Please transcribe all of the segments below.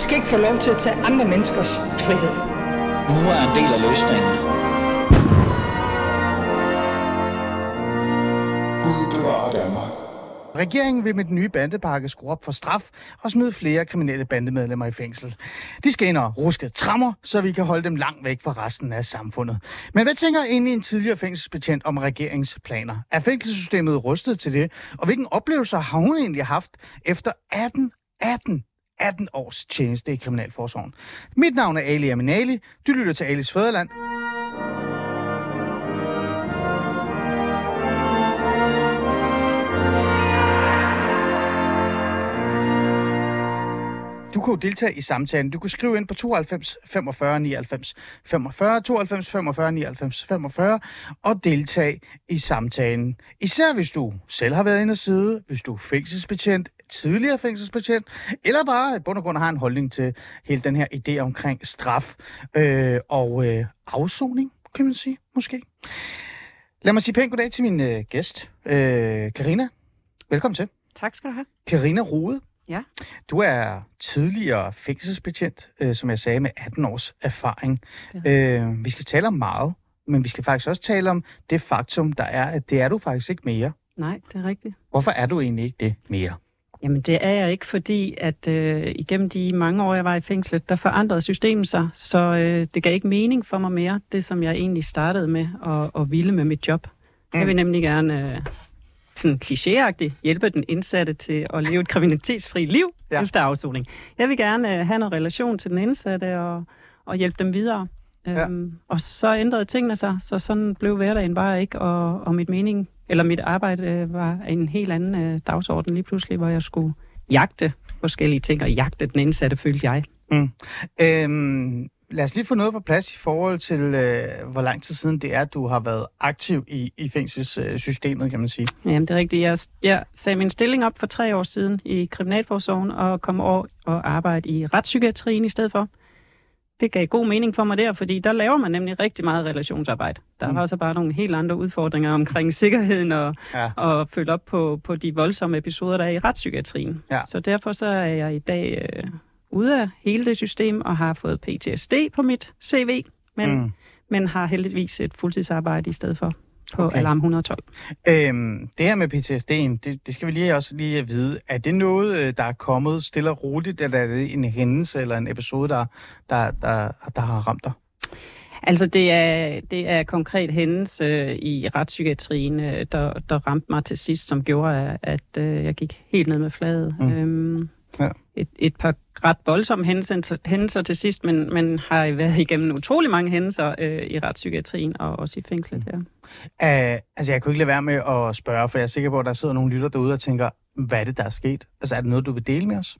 skal ikke få lov til at tage andre menneskers frihed. Nu er en del af løsningen. Gud bevarer Danmark. Regeringen vil med den nye bandepakke skrue op for straf og smide flere kriminelle bandemedlemmer i fængsel. De skal ind og ruske trammer, så vi kan holde dem langt væk fra resten af samfundet. Men hvad tænker egentlig en tidligere fængselsbetjent om regeringsplaner? Er fængselssystemet rustet til det? Og hvilken oplevelser har hun egentlig haft efter 18, 18 18 års tjeneste i Kriminalforsorgen. Mit navn er Ali Aminali. Du lytter til Alis Fæderland. Du kunne deltage i samtalen. Du kan skrive ind på 92 45 99 45, 92 45 99 45 og deltage i samtalen. Især hvis du selv har været inde og sidde, hvis du er fængselsbetjent, tidligere fængselsbetjent, eller bare i bund og grund har en holdning til hele den her idé omkring straf øh, og øh, afsoning, kan man sige, måske. Lad mig sige pænt goddag til min øh, gæst, øh, Karina. Velkommen til. Tak skal du have. Karina Rode. Ja. Du er tidligere fængselsbetjent, øh, som jeg sagde, med 18 års erfaring. Øh, vi skal tale om meget, men vi skal faktisk også tale om det faktum, der er, at det er du faktisk ikke mere. Nej, det er rigtigt. Hvorfor er du egentlig ikke det mere? Jamen det er jeg ikke, fordi at øh, igennem de mange år, jeg var i fængslet, der forandrede systemet sig, så øh, det gav ikke mening for mig mere, det som jeg egentlig startede med at, at ville med mit job. Mm. Jeg vil nemlig gerne øh, sådan klichéagtigt hjælpe den indsatte til at leve et kriminalitetsfri liv ja. efter afsoning. Jeg vil gerne øh, have noget relation til den indsatte og, og hjælpe dem videre. Ja. Øhm, og så ændrede tingene sig, så sådan blev hverdagen bare ikke, og, og mit mening, eller mit arbejde øh, var en helt anden øh, dagsorden lige pludselig, hvor jeg skulle jagte forskellige ting, og jagte den indsatte, følte jeg. Mm. Øhm, lad os lige få noget på plads i forhold til, øh, hvor lang tid siden det er, du har været aktiv i, i fængselssystemet, kan man sige. Jamen, det er rigtigt. Jeg, jeg sagde min stilling op for tre år siden i Kriminalforsorgen, og kom over og arbejde i retspsykiatrien i stedet for. Det gav god mening for mig der, fordi der laver man nemlig rigtig meget relationsarbejde. Der er mm. også bare nogle helt andre udfordringer omkring sikkerheden og, ja. og følge op på, på de voldsomme episoder, der er i retspsykiatrien. Ja. Så derfor så er jeg i dag øh, ude af hele det system og har fået PTSD på mit CV, men, mm. men har heldigvis et fuldtidsarbejde i stedet for på okay. Alarm 112. Øhm, det her med PTSD'en, det, det skal vi lige også lige vide. Er det noget, øh, der er kommet stille og roligt, eller er det en hændelse eller en episode, der, der, der, der har ramt dig? Altså, det er, det er konkret hændelse øh, i retspsykiatrien, øh, der, der ramte mig til sidst, som gjorde, at, at jeg gik helt ned med fladet. Mm. Øhm, ja. Et, et par ret voldsomme hændelser, hændelser til sidst, men, men har været igennem utrolig mange hændelser øh, i retspsykiatrien og også i fængslet her. Uh, altså, jeg kunne ikke lade være med at spørge, for jeg er sikker på, at der sidder nogle lytter derude og tænker, hvad er det, der er sket? Altså, er det noget, du vil dele med os?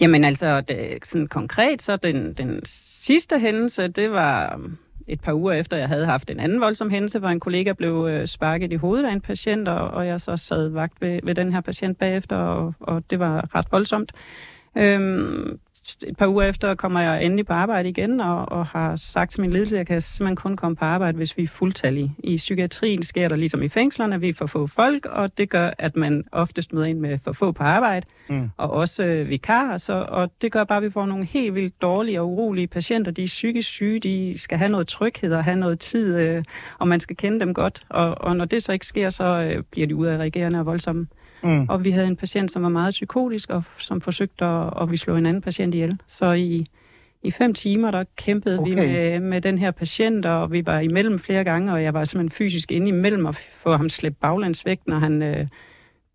Jamen altså, det, sådan konkret, så den, den sidste hændelse, det var um, et par uger efter, jeg havde haft en anden voldsom hændelse, hvor en kollega blev øh, sparket i hovedet af en patient, og, og jeg så sad vagt ved, ved den her patient bagefter, og, og det var ret voldsomt. Øhm, et par uger efter kommer jeg endelig på arbejde igen, og, og har sagt til min ledelse, at jeg kan simpelthen kun komme på arbejde, hvis vi er fuldtallige. I psykiatrien sker der ligesom i fængslerne, vi er for få folk, og det gør, at man oftest møder ind med for få på arbejde, mm. og også øh, vikarer, så, og det gør bare, at vi får nogle helt vildt dårlige og urolige patienter. De er psykisk syge, de skal have noget tryghed og have noget tid, øh, og man skal kende dem godt, og, og når det så ikke sker, så øh, bliver de udadreagerende og voldsomme. Mm. Og vi havde en patient, som var meget psykotisk, og som forsøgte at, at vi slå en anden patient ihjel. Så i, i fem timer, der kæmpede okay. vi med, med den her patient, og vi var imellem flere gange, og jeg var simpelthen fysisk inde imellem at få ham slæbt baglands væk, når han øh,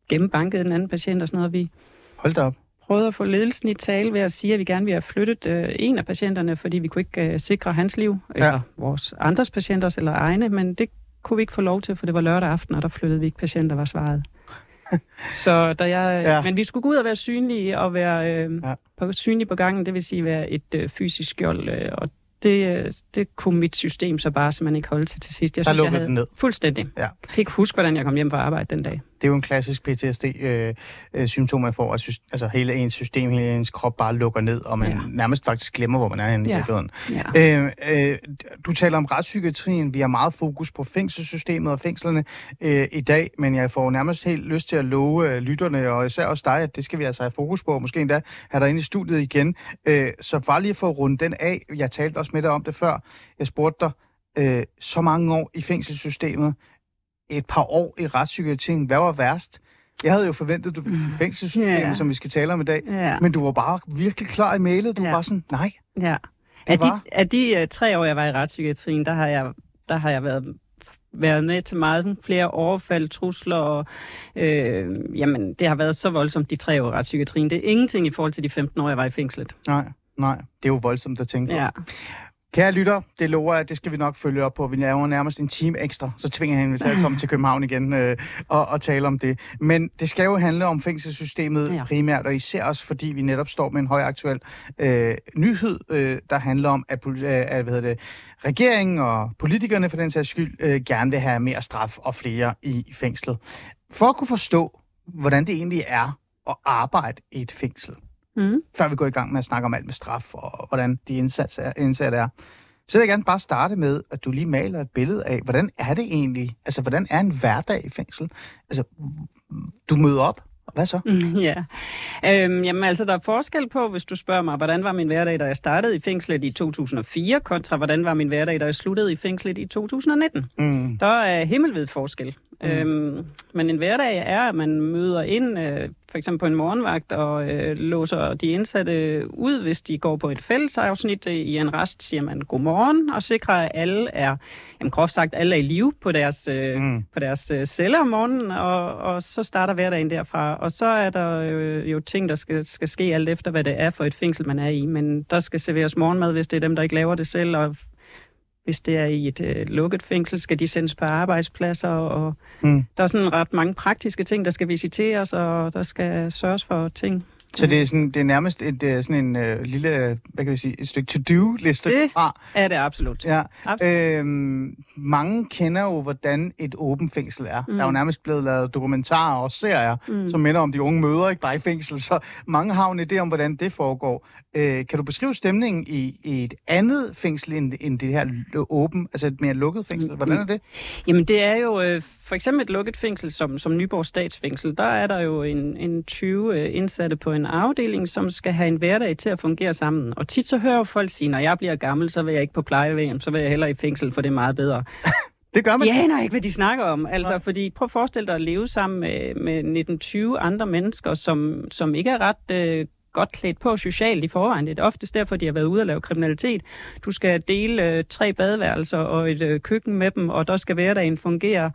gennembankede den anden patient og sådan noget. Vi Hold da op. prøvede at få ledelsen i tale ved at sige, at vi gerne ville have flyttet øh, en af patienterne, fordi vi kunne ikke øh, sikre hans liv, ja. eller vores andres patienters eller egne, men det kunne vi ikke få lov til, for det var lørdag aften, og der flyttede vi ikke patienter, var svaret. Så da jeg, ja. Men vi skulle gå ud og være synlige og være øh, ja. på, synlige på gangen, det vil sige være et øh, fysisk skjold, øh, og det, øh, det kunne mit system så bare simpelthen ikke holde til til sidst. Jeg synes, jeg havde ned. Fuldstændig. Ja. Jeg kan ikke huske, hvordan jeg kom hjem fra arbejde den dag. Det er jo en klassisk PTSD-symptom, man får, at sy- altså hele ens system, hele ens krop bare lukker ned, og man Ja. nærmest faktisk glemmer, hvor man er henne i Ja. virkeligheden. Ja. Øh, øh, du taler om retspsykiatrien. Vi har meget fokus på fængselssystemet og fængslerne øh, i dag, men jeg får nærmest helt lyst til at love øh, lytterne, og især også dig, at det skal vi altså have fokus på, og måske endda have dig ind i studiet igen. Øh, så bare lige for at runde den af, jeg talte også med dig om det før, jeg spurgte dig, øh, så mange år i fængselssystemet, et par år i retspsykiatrien, hvad var værst? Jeg havde jo forventet, at du ville sige fængselssystemet, Ja. som vi skal tale om i dag, Ja. men du var bare virkelig klar i mailet. Du Ja. var bare sådan, nej, Ja. Af de, var- af de uh, tre år, jeg var i retspsykiatrien, der har jeg, der har jeg været, været med til meget flere overfald, trusler, og øh, jamen, det har været så voldsomt de tre år i retspsykiatrien. Det er ingenting i forhold til de 15 år, jeg var i fængslet. nej, nej. Det er jo voldsomt at tænke på. Ja. Kære lytter, det lover jeg, at det skal vi nok følge op på. Vi laver nærmest en time ekstra, så tvinger jeg hende til at komme til København igen øh, og, og tale om det. Men det skal jo handle om fængselssystemet Ja. primært, og især også fordi vi netop står med en højaktuel øh, nyhed, øh, der handler om, at, øh, at hvad hedder det, regeringen og politikerne for den sags skyld øh, gerne vil have mere straf og flere i fængslet. For at kunne forstå, hvordan det egentlig er at arbejde i et fængsel, Mm. før vi går i gang med at snakke om alt med straf og hvordan de indsatte er, indsatte er, så vil jeg gerne bare starte med, at du lige maler et billede af, hvordan er det egentlig? Altså, hvordan er en hverdag i fængsel? Altså, du møder op, og hvad så? Ja. Øhm, jamen altså, der er forskel på, hvis du spørger mig, hvordan var min hverdag, da jeg startede i fængslet i 2004, kontra hvordan var min hverdag, da jeg sluttede i fængslet i 2019. Mm. Der er himmelvid forskel. Mm. Øhm, men en hverdag er, at man møder ind, øh, for eksempel på en morgenvagt, og øh, låser de indsatte ud, hvis de går på et fællesafsnit øh, i en rest, siger man godmorgen, og sikrer, at alle er, jamen groft sagt, alle er i live på deres, øh, Mm. på deres øh, celler om morgenen, og, og så starter hverdagen derfra. Og så er der øh, jo ting, der skal, skal ske alt efter, hvad det er for et fængsel, man er i. Men der skal serveres morgenmad, hvis det er dem, der ikke laver det selv, og hvis det er i et øh, lukket fængsel, skal de sendes på arbejdspladser, og Mm. der er sådan ret mange praktiske ting, der skal visiteres, og der skal sørges for ting. Så det er, sådan, det er nærmest et, øh, sådan en øh, lille, hvad kan vi sige, et stykke to-do-liste. Det Ah, er det absolut. ja. Absolut. Øhm, mange kender jo, hvordan et åbent fængsel er. Mm. Der er jo nærmest blevet lavet dokumentarer og serier, mm. som minder om de unge møder, ikke bare i fængsel. Så mange har jo en idé om, hvordan det foregår. Øh, kan du beskrive stemningen i, i et andet fængsel end, end det her åben, altså et mere lukket fængsel? Hvordan er det? Jamen det er jo øh, for eksempel et lukket fængsel som, som Nyborg Statsfængsel. Der er der jo en, en 20 øh, indsatte på en afdeling, som skal have en hverdag til at fungere sammen. Og tit så hører jo folk sige, når jeg bliver gammel, så vil jeg ikke på plejehjem, så vil jeg hellere i fængsel, for det er meget bedre. Det gør man. De aner ikke, hvad de snakker om. Altså, fordi prøv at forestille dig at leve sammen med, med 19-20 andre mennesker, som, som ikke er ret øh, godt klædt på socialt i forvejen. Det er oftest derfor, de har været ude og lave kriminalitet. Du skal dele øh, tre badeværelser og et øh, køkken med dem, og der skal hverdagen fungere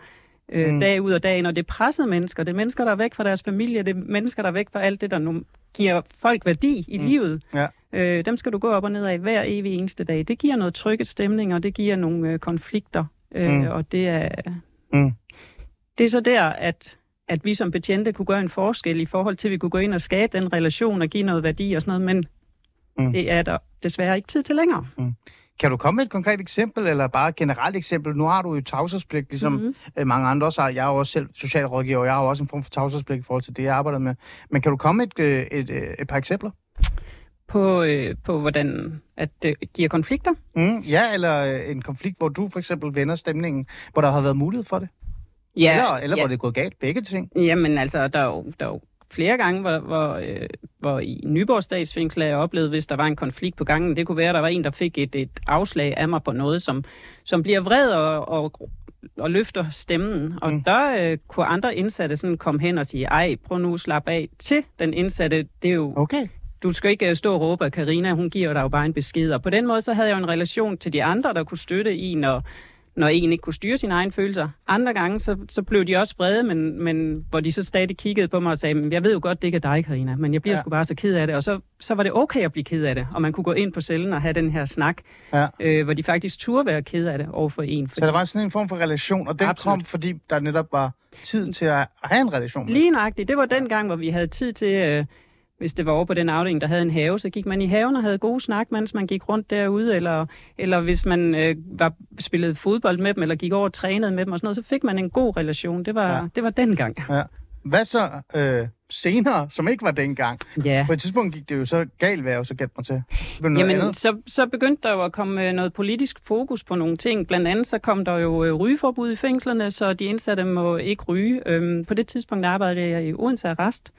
øh, mm. dag ud og dag ind. Og det er pressede mennesker. Det er mennesker, der er væk fra deres familie. Det er mennesker, der er væk fra alt det, der nu giver folk værdi i mm. livet. Ja. Øh, dem skal du gå op og ned af hver evig eneste dag. Det giver noget trykket stemning, og det giver nogle øh, konflikter. Øh, Mm. Og det er, Mm. det er så der, at, at vi som betjente kunne gøre en forskel i forhold til, at vi kunne gå ind og skabe den relation og give noget værdi og sådan noget, men Mm. mm. det er der desværre ikke tid til længere. Kan du komme med et konkret eksempel, eller bare et generelt eksempel? Nu har du jo tavshedspligt, ligesom Mhm. mm-hmm. mange andre også har. Jeg er jo også selv socialrådgiver, og jeg har jo også en form for tavshedspligt i forhold til det, jeg arbejder med. Men kan du komme med et, øh, et, et, et par eksempler? På, øh, på hvordan at det giver konflikter. Mm, ja, eller øh, en konflikt, hvor du for eksempel vender stemningen, hvor der har været mulighed for det. Ja, eller eller ja. hvor det er gået galt. Begge ting. Jamen altså, der er jo, der er jo flere gange, hvor, hvor, øh, hvor i Nyborg statsfængsel jeg oplevet, hvis der var en konflikt på gangen. Det kunne være, at der var en, der fik et, et afslag af mig på noget, som, som bliver vred og, og, og løfter stemmen. Og mm. der øh, kunne andre indsatte sådan komme hen og sige, ej, prøv nu at slappe af til den indsatte. Det er jo, Okay. du skal ikke øh, stå og råbe, at Karina, hun giver dig jo bare en besked. Og på den måde, så havde jeg jo en relation til de andre, der kunne støtte en, når, når en ikke kunne styre sine egne følelser. Andre gange, så, så blev de også vrede, men, men hvor de så stadig kiggede på mig og sagde, "Men jeg ved jo godt, det ikke er dig, Karina, men jeg bliver Ja. sgu bare så ked af det. Og så, så var det okay at blive ked af det, og man kunne gå ind på cellen og have den her snak, Ja. øh, hvor de faktisk turde være ked af det over for en. Så der var sådan en form for relation, og den Absolut. kom, fordi der netop var tid til at have en relation. med. Lige nøjagtigt. Det var den gang, hvor vi havde tid til, øh, hvis det var over på den afdeling, der havde en have, så gik man i haven og havde gode snak, mens man gik rundt derude, eller, eller hvis man øh, var spillede fodbold med dem, eller gik over og trænede med dem og sådan noget, så fik man en god relation. Det var, Ja. det var den gang. Ja. Hvad så øh, senere, som ikke var dengang? Ja. På et tidspunkt gik det jo så galt, hvad jeg jo så gætte mig til. Jamen, andet. så, så begyndte der jo at komme øh, noget politisk fokus på nogle ting. Blandt andet så kom der jo øh, rygeforbud i fængslerne, så de indsatte må ikke ryge. Øhm, på det tidspunkt arbejdede jeg i Odense Arrest,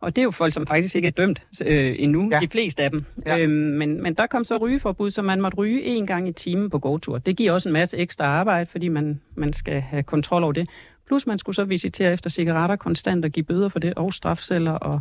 og det er jo folk, som faktisk ikke er dømt øh, endnu, Ja. de fleste af dem. Ja. Øhm, men, men der kom så rygeforbud, så man måtte ryge en gang i timen på gåtur. Det giver også en masse ekstra arbejde, fordi man, man skal have kontrol over det. Plus man skulle så visitere efter cigaretter konstant og give bøder for det, og strafceller, og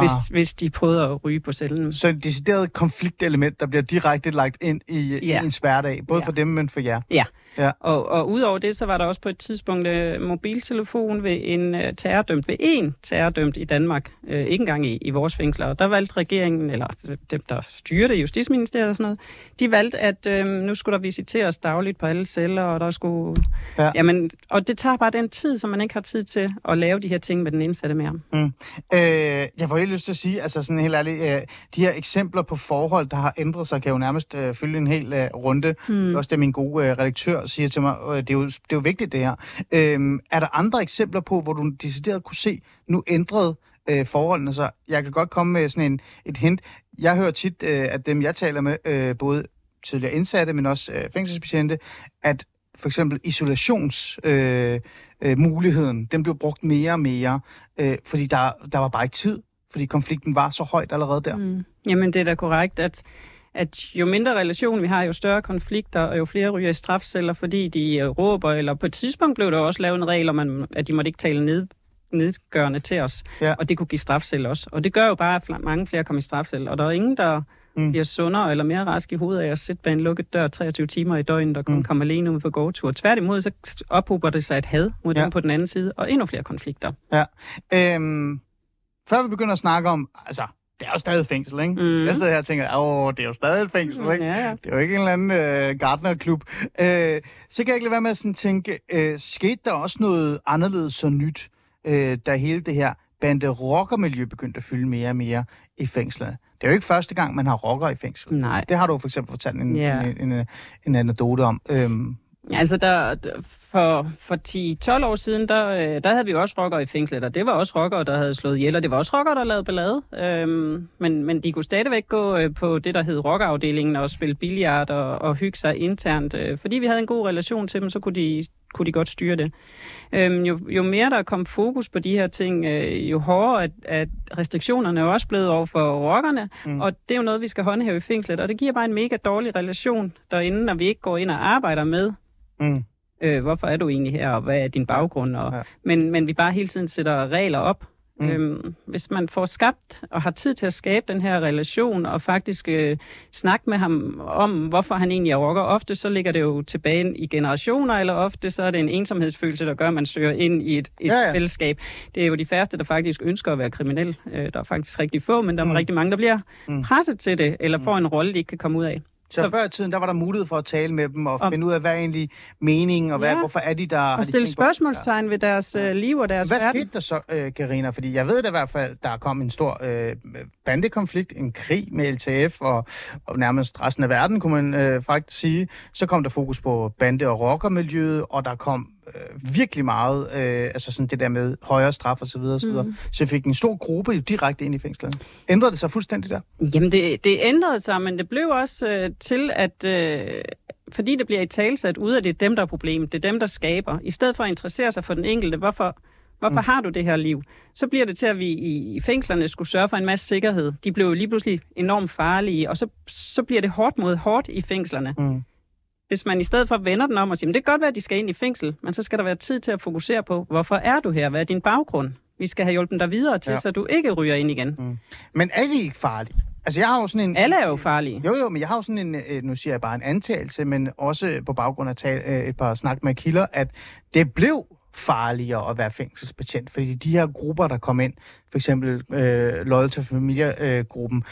hvis, Ah. hvis de prøvede at ryge på cellen. Så et decideret konfliktelement, der bliver direkte lagt ind i, i Ja. ens hverdag. Både Ja. for dem, men for jer. Ja. Ja. Og, og udover det, så var der også på et tidspunkt øh, mobiltelefon ved en øh, terrordømt, ved en terrordømt i Danmark, øh, ikke engang i, i vores fængsler. Og der valgte regeringen, eller dem, der styrer det, Justitsministeriet og sådan noget, de valgte, at øh, nu skulle der visiteres dagligt på alle celler, og der skulle... Ja. Jamen, og det tager bare den tid, som man ikke har tid til at lave de her ting med den indsatte mere. Øh, jeg får helt lyst til at sige, altså sådan helt ærligt, øh, de her eksempler på forhold, der har ændret sig, kan jo nærmest øh, følge en hel øh, runde. Mm. Også det, min gode øh, redaktør siger til mig, øh, det, er jo, det er jo vigtigt det her. Øh, er der andre eksempler på, hvor du decideret kunne se, nu ændrede øh, forholdene sig? Jeg kan godt komme med sådan en, et hint. Jeg hører tit, øh, at dem jeg taler med, øh, både tidligere indsatte, men også øh, fængselsbetjente, at for eksempel isolationsmuligheden, øh, øh, muligheden, den blev brugt mere og mere, øh, fordi der, der var bare ikke tid, fordi konflikten var så højt allerede der. Mm. Jamen, det er da korrekt, at, at jo mindre relation vi har, jo større konflikter, og jo flere ryger i strafceller, fordi de øh, råber, eller på et tidspunkt blev der også lavet en regel om, at- at de måtte ikke tale ned, nedgørende til os, Ja. og det kunne give strafcelle også. Og det gør jo bare, at mange flere kommer i strafcelle, og der er ingen, der Mm. bliver sundere eller mere rask i hovedet af at sidde bag en lukket dør 23 timer i døgnet og kun Mm. mm. komme alene ud på gåtur. Tværtimod, så ophober det sig et had mod Ja. ja. dem på den anden side, og endnu flere konflikter. Øhm, før vi begynder at snakke om, altså, det er jo stadig fængsel, ikke? Mm. Jeg sidder her og tænker, åh, det er jo stadig et fængsel, ikke? Ja, ja. Det er jo ikke en eller anden øh, gardnerklub. Øh, så kan jeg ikke lade være med at sådan tænke, øh, skete der også noget anderledes og nyt, øh, da hele det her bande-rocker-miljø begyndte at fylde mere og mere i fængslerne? Det er jo ikke første gang, man har rocker i fængsel. Nej. Det har du for eksempel fortalt en, Ja. en, en, en anekdote om. Øhm, Altså, der, for, for 10-12 år siden, der, øh, der havde vi også rockere i fængslet, og det var også rockere, der havde slået ihjel, og det var også rockere, der lavede ballade. Øhm, men, men de kunne stadigvæk gå øh, på det, der hed rockerafdelingen, og spille billiard og, og hygge sig internt. Øh, fordi vi havde en god relation til dem, så kunne de, kunne de godt styre det. Øhm, jo, jo mere der kom fokus på de her ting, øh, jo hårdere at, at restriktionerne er også blevet over for rockerne, mm. og det er jo noget, vi skal håndhæve i fængslet, og det giver bare en mega dårlig relation derinde, når vi ikke går ind og arbejder med, mm, øh, hvorfor er du egentlig her, og hvad er din baggrund? Og, Ja. men, men vi bare hele tiden sætter regler op. Mm. Mm. Øhm, hvis man får skabt og har tid til at skabe den her relation, og faktisk øh, snakke med ham om, hvorfor han egentlig er rocker, ofte så ligger det jo tilbage i generationer, eller ofte så er det en ensomhedsfølelse, der gør, at man søger ind i et, et Ja, ja. fællesskab. Det er jo de færreste, der faktisk ønsker at være kriminel. Øh, der er faktisk rigtig få, men der er Mm. mm. rigtig mange, der bliver Mm. mm. presset til det, eller får en rolle, de ikke kan komme ud af. Så, så før i tiden, der var der mulighed for at tale med dem og Om- finde ud af, hvad er egentlig meningen, og hvad, Ja. hvorfor er de der? de Og stille på- spørgsmålstegn ved deres øh, liv og deres Hvad verden. skete der så, øh, Karina? Fordi jeg ved da i hvert fald, der kom en stor øh, bandekonflikt, en krig med LTF og, og nærmest resten af verden, kunne man øh, faktisk sige. Så kom der fokus på bande- og rockermiljøet, og der kom øh, virkelig meget, øh, altså sådan det der med højere straf og så videre, og så, videre. Mhm. så fik en stor gruppe jo direkte ind i fængslerne. Ændrede det sig fuldstændig der? Jamen, det, det ændrede sig, men det blev også øh, til, at øh, fordi det bliver i talsat ud af, det er dem, der er problemet, det er dem, der skaber, i stedet for at interessere sig for den enkelte, hvorfor, hvorfor mm. har du det her liv, så bliver det til, at vi i, i fængslerne skulle sørge for en masse sikkerhed. De blev jo lige pludselig enormt farlige, og så, så bliver det hårdt mod hårdt i fængslerne. Mm. Hvis man i stedet for vender den om og siger, "Men det kan godt være, at de skal ind i fængsel, men så skal der være tid til at fokusere på, hvorfor er du her? Hvad er din baggrund? Vi skal have hjulpet dig videre til, Ja. så du ikke ryger ind igen. Men er de ikke farlige? Altså, jeg har jo sådan en... Alle er jo farlige. Jo, jo, men jeg har jo sådan en, øh, nu siger jeg bare en antagelse, men også på baggrund af tal, øh, et par snak med kilder, at det blev farligere at være fængselsbetjent, fordi de her grupper, der kom ind, for eksempel øh, Loyal to Familia-gruppen,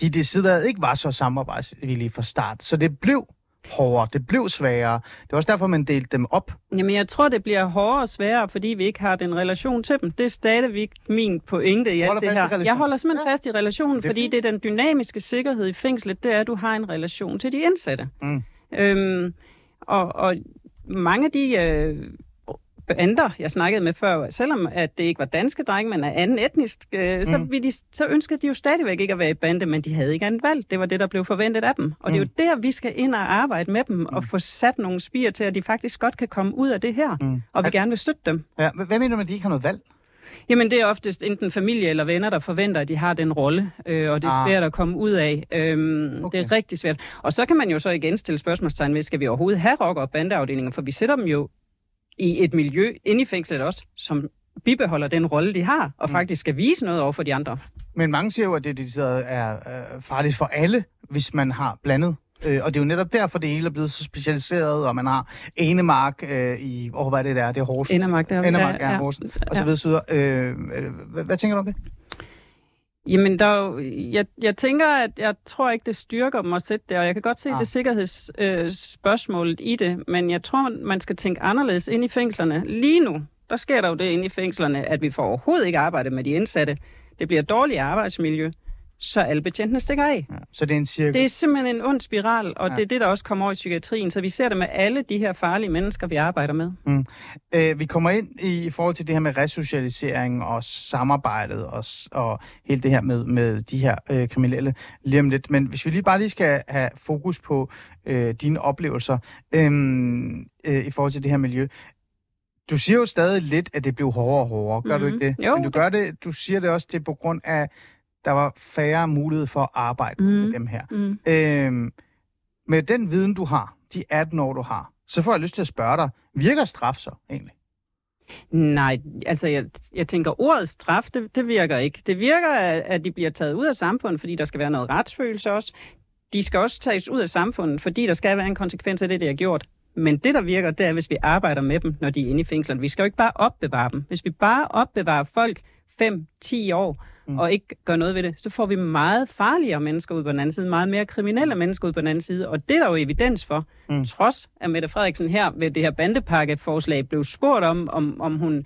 de decideret ikke var så samarbejdsvillige fra start, så det blev hårdere, det blev sværere. Det var også derfor, man delte dem op. Jamen, jeg tror, det bliver hårdere og sværere, fordi vi ikke har den relation til dem. Det er stadigvæk min pointe i alt det i her. relationen. Jeg holder simpelthen Ja. fast i relationen, Det er fordi fint. det er den dynamiske sikkerhed i fængslet, det er, at du har en relation til de indsatte. Mm. Øhm, og, og mange af de øh, bander, jeg snakkede med før, selvom at det ikke var danske drenge, men af anden etnisk, øh, mm. så, ville de, så ønskede de jo stadigvæk ikke at være i bande, men de havde ikke andet valg. Det var det, der blev forventet af dem. Og mm. det er jo der, vi skal ind og arbejde med dem, og få sat nogle spire til, at de faktisk godt kan komme ud af det her, mm. og vi At- gerne vil støtte dem. Ja, hvad mener du med, at de ikke har noget valg? Jamen, det er oftest enten familie eller venner, der forventer, at de har den rolle, øh, og det er Ah. svært at komme ud af. Øhm, Okay. Det er rigtig svært. Og så kan man jo så igen stille spørgsmålstegn ved, skal vi overhovedet have rock- og bandeafdelinger? For vi sætter dem jo i et miljø inde i fængslet også, som bibeholder den rolle, de har, og mm. faktisk skal vise noget over for de andre. Men mange siger jo, at det decideret er øh, farligt for alle, hvis man har blandet. Øh, og det er jo netop derfor, det hele er blevet så specialiseret, og man har enemark øh, i, åh, hvad er det der? Det er Horsens. Endermark, der Endermark, ja, ja, Horsens, og så ja. videre, så videre. Øh, øh, hvad, hvad tænker du om det? Jamen, der er jo, jeg, jeg tænker, at jeg tror ikke, det styrker dem at sætte det, og jeg kan godt se Ah. det sikkerhedsspørgsmålet øh, i det, men jeg tror, man skal tænke anderledes ind i fængslerne. Lige nu, der sker der jo det inde i fængslerne, at vi får overhovedet ikke arbejde med de indsatte. Det bliver dårligere arbejdsmiljø, så alle betjentene stikker af. Ja. Så det er en cirkel. Det er simpelthen en ond spiral, og Ja. det er det, der også kommer over i psykiatrien. Så vi ser det med alle de her farlige mennesker, vi arbejder med. Øh, vi kommer ind i, i forhold til det her med resocialisering og samarbejdet og, og hele det her med, med de her øh, kriminelle lige om lidt. Men hvis vi lige bare lige skal have fokus på øh, dine oplevelser øh, øh, i forhold til det her miljø. Du siger jo stadig lidt, at det blev hårdere og hårdere. Gør mm-hmm. du ikke det? Jo, Men du gør det, du siger det også, det er på grund af, der var færre mulighed for at arbejde mm. med dem her. Mm. Øhm, med den viden, du har, de 18 år, du har, så får jeg lyst til at spørge dig, virker straf så egentlig? Nej, altså jeg, jeg tænker, ordet straf, det, det virker ikke. Det virker, at, at de bliver taget ud af samfundet, fordi der skal være noget retsfølelse også. De skal også tages ud af samfundet, fordi der skal være en konsekvens af det, de har gjort. Men det, der virker, det er, hvis vi arbejder med dem, når de er inde i fængslerne. Vi skal jo ikke bare opbevare dem. Hvis vi bare opbevarer folk 5-10 år, mm. og ikke gør noget ved det, så får vi meget farligere mennesker ud på den anden side, meget mere kriminelle mennesker ud på den anden side, og det er der jo evidens for. Mm. Trods at Mette Frederiksen her ved det her bandepakkeforslag blev spurgt om, om, om hun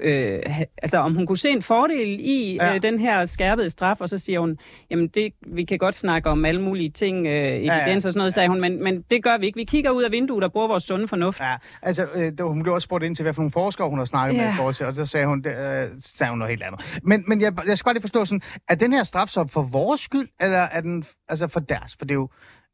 øh, altså om hun kunne se en fordel i Ja. ja. øh, den her skærpede straf, og så siger hun, jamen det, vi kan godt snakke om alle mulige ting, øh, evidens ja. og sådan noget, sagde hun, men, men det gør vi ikke. Vi kigger ud af vinduet og bruger vores sunde fornuft. Ja, altså, øh, hun blev også spurgt ind til, hvad for nogle forskere hun har snakket yeah. med Ja. i forhold til, og så sagde hun, det, øh, sagde hun noget helt andet. Men, men jeg, jeg skal bare lige forstå sådan, er den her straf så for vores skyld, eller er den altså for deres? For det er jo,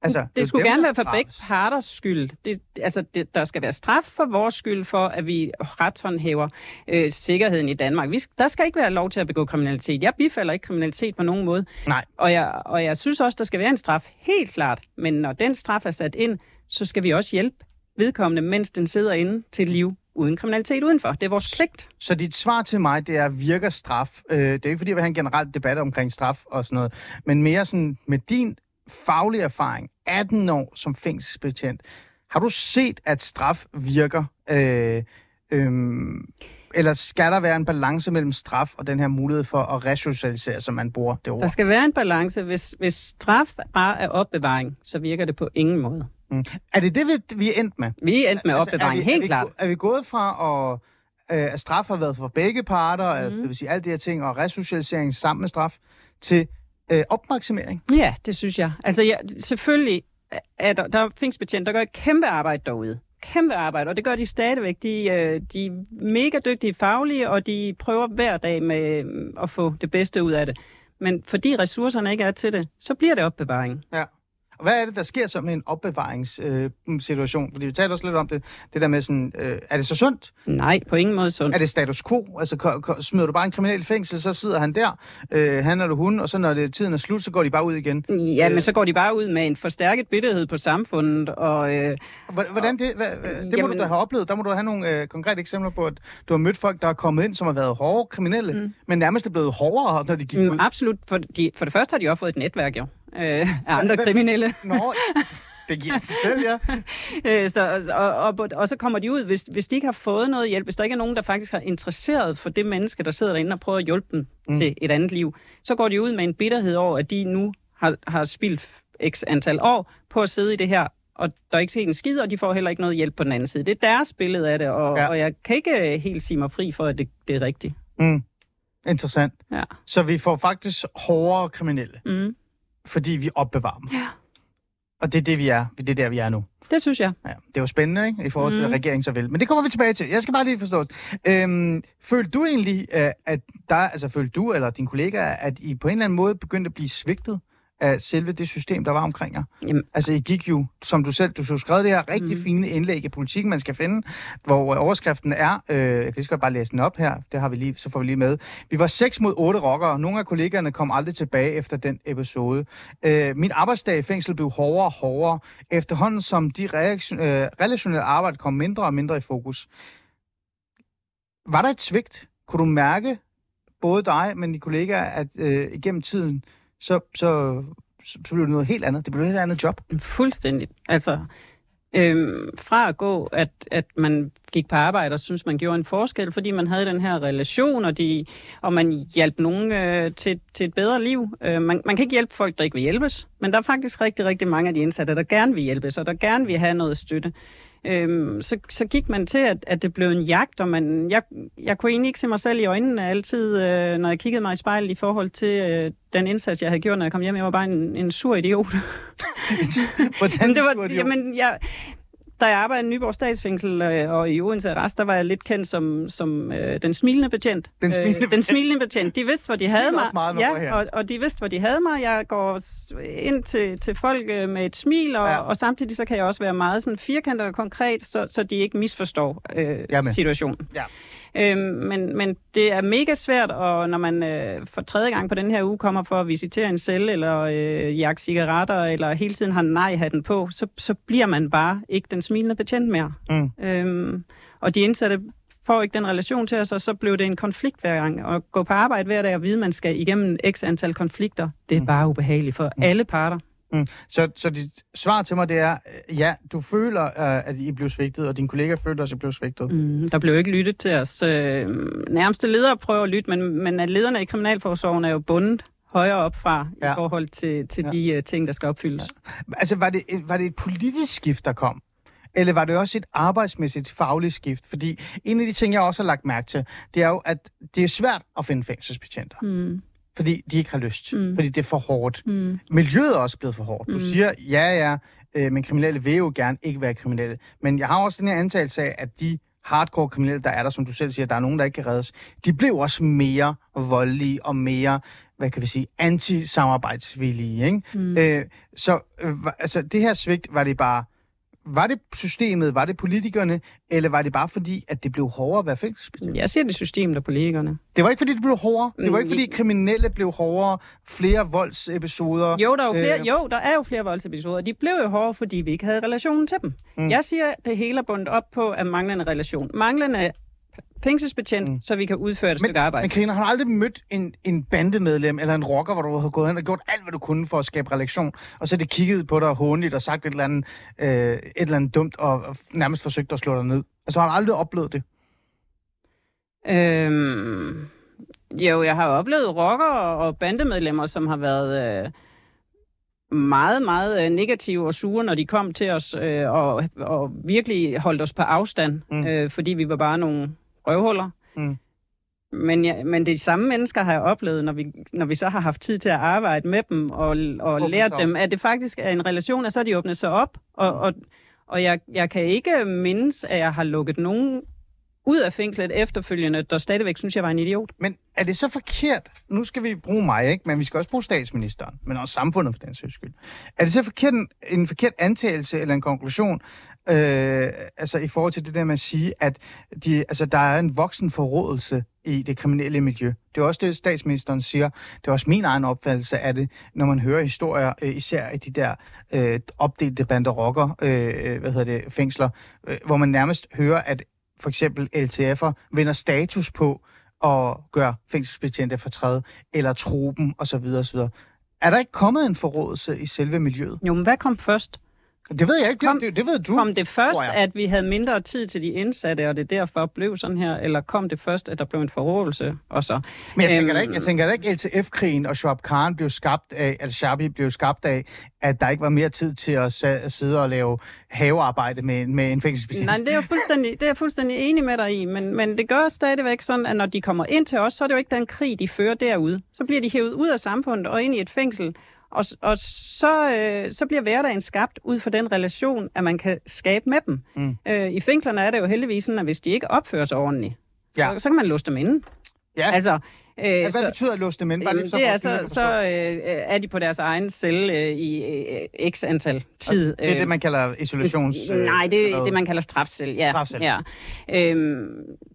altså, jo Det skulle dem, gerne være for begge parters skyld. Det, altså, det, der skal være straf for vores skyld, for at vi retshåndhæver øh, sikkerheden i Danmark. Vi, der skal ikke være lov til at begå kriminalitet. Jeg bifalder ikke kriminalitet på nogen måde. Nej. Og jeg, og jeg synes også, der skal være en straf, helt klart. Men når den straf er sat ind, så skal vi også hjælpe vedkommende, mens den sidder inde til liv uden kriminalitet udenfor. Det er vores pligt. Så dit svar til mig, det er, virker straf? Øh, det er ikke, fordi jeg vil have en generel debat omkring straf og sådan noget, men mere sådan med din faglige erfaring, 18 år som fængselsbetjent, har du set, at straf virker? Øh, øh, eller skal der være en balance mellem straf og den her mulighed for at resocialisere, som man bruger det ord? Der skal være en balance. Hvis, hvis straf bare er opbevaring, så virker det på ingen måde. Mm. Er det det, vi, vi er endt med? Vi er endt med opbevaring, er vi, helt er vi, klart. Er vi gået fra at, øh, at straf har været for begge parter, mm. Mhm. altså det vil sige alle de her ting, og resocialisering sammen med straf, til øh, opmaksimering? Ja, det synes jeg. Altså, ja, selvfølgelig er der, der er fængselsbetjente, der gør et kæmpe arbejde derude. Kæmpe arbejde, og det gør de stadigvæk. De, øh, de er mega dygtige faglige, og de prøver hver dag med øh, at få det bedste ud af det. Men fordi ressourcerne ikke er til det, så bliver det opbevaring. Ja. Og hvad er det, der sker så med en opbevaringssituation? Øh? Fordi vi talte også lidt om det, det der med sådan, øh, er det så sundt? Nej, på ingen måde sundt. Er det status quo? Altså, ko- ko- smider du bare en kriminel i fængsel, så sidder han der, øh, han eller hun, og så når det, tiden er slut, så går de bare ud igen. Ja, men så går de bare ud med en forstærket bitterhed på samfundet, og øh, Hvordan det? Hvad, det må Jamen- du da have oplevet. Der må du have nogle øh, konkrete eksempler på, at du har mødt folk, der er kommet ind, som har været hårde kriminelle, mm. men nærmest er blevet hårdere, når de gik ud. mm, absolut, for, de, for det første har de også fået et netværk jo, øh, af andre hvad- kriminelle. Nå, det giver sig selv, ja. Øh, så, og, og, og så kommer de ud, hvis, hvis de ikke har fået noget hjælp, hvis der ikke er nogen, der faktisk har interesseret for det menneske, der sidder derinde og prøver at hjælpe dem mm. til et andet liv, så går de ud med en bitterhed over, at de nu har, har spildt x antal år på at sidde i det her, og der er ikke sket en skid, og de får heller ikke noget hjælp på den anden side. Det er deres billede af det, og, Ja. ja. og jeg kan ikke øh, helt sige mig fri for, at det, det er rigtigt. Mm. Interessant. Ja. Så vi får faktisk hårdere kriminelle, Mm. Fordi vi opbevarer dem. Ja. Og det er det, vi er. Det er der, vi er nu. Det synes jeg. Ja, det er jo spændende, ikke? I forhold til, Mhm. hvad regeringen så vil. Men det kommer vi tilbage til. Jeg skal bare lige forstå. Øhm, følte du egentlig, øh, at der, altså følte du eller dine kollegaer, at I på en eller anden måde begyndte at blive svigtet af selve det system, der var omkring jer? Jamen. Altså, I gik jo, som du selv, du så skrev det her rigtig mm. fine indlæg i politikken, man skal finde, hvor øh, overskriften er, øh, jeg kan lige så bare læse den op her, det har vi lige, så får vi lige med. Vi var 6 mod 8 rockere. Nogle af kollegaerne kom aldrig tilbage efter den episode. Øh, min arbejdsdag i fængsel blev hårdere og hårdere, efterhånden som de reaktion, øh, relationelle arbejde kom mindre og mindre i fokus. Var der et svigt? Kunne du mærke, både dig, men dine kollegaer, at øh, igennem tiden, så, så, så, blev det noget helt andet. Det blev et helt andet job. Fuldstændig. Altså, øhm, fra at gå, at, at man gik på arbejde og synes man gjorde en forskel, fordi man havde den her relation, og, de, og man hjalp nogen øh, til, til et bedre liv. Øh, man, man kan ikke hjælpe folk, der ikke vil hjælpes, men der er faktisk rigtig, rigtig mange af de indsatte, der gerne vil hjælpes, og der gerne vil have noget støtte. Øhm, så, så gik man til, at, at det blev en jagt, og man, jeg, jeg kunne egentlig ikke se mig selv i øjnene altid, øh, når jeg kiggede mig i spejlet i forhold til øh, den indsats, jeg havde gjort, når jeg kom hjem. Jeg var bare en, en sur idiot. Hvordan det var, de- jamen, jeg, da jeg arbejdede i Nyborg Statsfængsel øh, og i Odense Arrest, der var jeg lidt kendt som, som øh, den smilende betjent. Den smilende øh, den smilende betjent. De vidste, hvor de havde mig. meget, ja, og, og de vidste, hvor de havde mig. Jeg går ind til, til folk øh, med et smil, og, Ja. og samtidig så kan jeg også være meget sådan firkantet og konkret, så, så de ikke misforstår øh, situationen. Ja. Øhm, men, men det er mega svært, og når man øh, for tredje gang på den her uge kommer for at visitere en celle, eller øh, jagte cigaretter, eller hele tiden har nej-hatten på, så, så bliver man bare ikke den smilende betjent mere. Mm. Øhm, og de indsatte får ikke den relation til os, og så blev det en konflikt hver gang. Og gå på arbejde hver dag og vide, at man skal igennem x antal konflikter, det er Mm. bare ubehageligt for alle parter. Så, så dit svar til mig, det er, øh, ja, du føler, øh, at I blev svigtet, og dine kollegaer følte også, at I blev svigtet. Mm, der blev ikke lyttet til os. Øh, nærmeste ledere prøver at lytte, men, men at lederne i Kriminalforsorgen er jo bundet højere op fra Ja. ja. i forhold til, til Ja. ja. de uh, ting, der skal opfyldes. Altså, var det, et- var det et politisk skift, der kom? Eller var det også et arbejdsmæssigt fagligt skift? Fordi en af de ting, jeg også har lagt mærke til, det er jo, at det er svært at finde fængselsbetjenter. Mm, Fordi de ikke har lyst. Mm. Fordi det er for hårdt. mm, Miljøet er også blevet for hårdt. Du Mm. siger, ja, ja, øh, men kriminelle vil jo gerne ikke være kriminelle. Men jeg har også den her antagelse af, at de hardcore kriminelle, der er der, som du selv siger, der er nogen, der ikke kan reddes, de blev også mere voldelige og mere, hvad kan vi sige, anti-samarbejdsvillige. Ikke? mm. Øh, så øh, altså, det her svigt, var det bare, var det systemet, var det politikerne, eller var det bare fordi, at det blev hårdere at være fængselsbetjent? Jeg siger det systemet og politikerne. Det var ikke fordi, det blev hårdere. Det var Mm, ikke fordi, kriminelle blev hårdere. Flere voldsepisoder. Jo, der er jo flere, Øh. jo, der er jo flere voldsepisoder. De blev jo hårde, fordi vi ikke havde relationen til dem. Mm. Jeg siger, det hele er bundet op på af manglende relation. Manglende fængselsbetjent, Mm. så vi kan udføre et stykke arbejde. Men Karina, har du aldrig mødt en, en bandemedlem eller en rocker, hvor du har gået hen og gjort alt, hvad du kunne for at skabe relation, og så har de kigget på dig hånligt og sagt et eller andet, øh, et eller andet dumt, og, nærmest forsøgt at slå dig ned? Altså, har du aldrig oplevet det? Øhm, jo, jeg har oplevet rockere og bandemedlemmer, som har været øh, meget, meget øh, negative og sure, når de kom til os, øh, og, og virkelig holdt os på afstand, mm. øh, fordi vi var bare nogle røvhuller. Mm. Men, ja, men de samme mennesker har jeg oplevet, når vi, når vi så har haft tid til at arbejde med dem og, og Åbne sig dem, at det faktisk er en relation, og så er de åbnet sig op. Og, og, og jeg, jeg kan ikke mindes, at jeg har lukket nogen ud af fængslet efterfølgende, der stadigvæk synes, jeg var en idiot. Men er det så forkert? Nu skal vi bruge mig, ikke? Men vi skal også bruge statsministeren, men også samfundet for den sags skyld. Er det så forkert en, en forkert antagelse eller en konklusion, øh, altså i forhold til det der med at sige, at de, altså, der er en voksen forrådelse i det kriminelle miljø. Det er også det, statsministeren siger. Det er også min egen opfattelse af det, når man hører historier, øh, især i de der øh, opdelte bander rocker, øh, hvad hedder det, fængsler, øh, hvor man nærmest hører, at for eksempel LTF'er vinder status på at gøre fængselsbetjente fortræde, eller truppen osv. osv. Er der ikke kommet en forrådelse i selve miljøet? Jo, men hvad kom først? Det ved jeg ikke. Kom- det, det, ved du. Kom det først, at vi havde mindre tid til de indsatte, og det derfor blev sådan her, eller kom det først, at der blev en forrådelse, og så? Men jeg tænker da Øhm, ikke, jeg tænker da ikke, LTF-krigen og Shoaib Khan blev skabt af, eller Shabi blev skabt af, at der ikke var mere tid til at, at sidde og lave havearbejde med, med en fængselsbetjent. Nej, det er jeg fuldstændig, det er jeg fuldstændig enig med dig i, men, men det gør stadigvæk sådan, at når de kommer ind til os, så er det jo ikke den krig, de fører derude. Så bliver de hævet ud af samfundet og ind i et fængsel, Og, og så, øh, så bliver hverdagen skabt ud fra den relation, at man kan skabe med dem. Mm. Øh, I fængslerne er det jo heldigvis sådan, at hvis de ikke opfører sig ordentligt, Ja. så, så kan man låse dem inde. Ja, Altså, øh, ja, hvad så, betyder at låse dem ind? Bare lige så det er så, så øh, er de på deres egen celle øh, i øh, x antal tid. Det er det, man kalder isolations... Øh, Nej, det er det, man kalder strafcel. Ja. Strafcel. Ja. Øhm,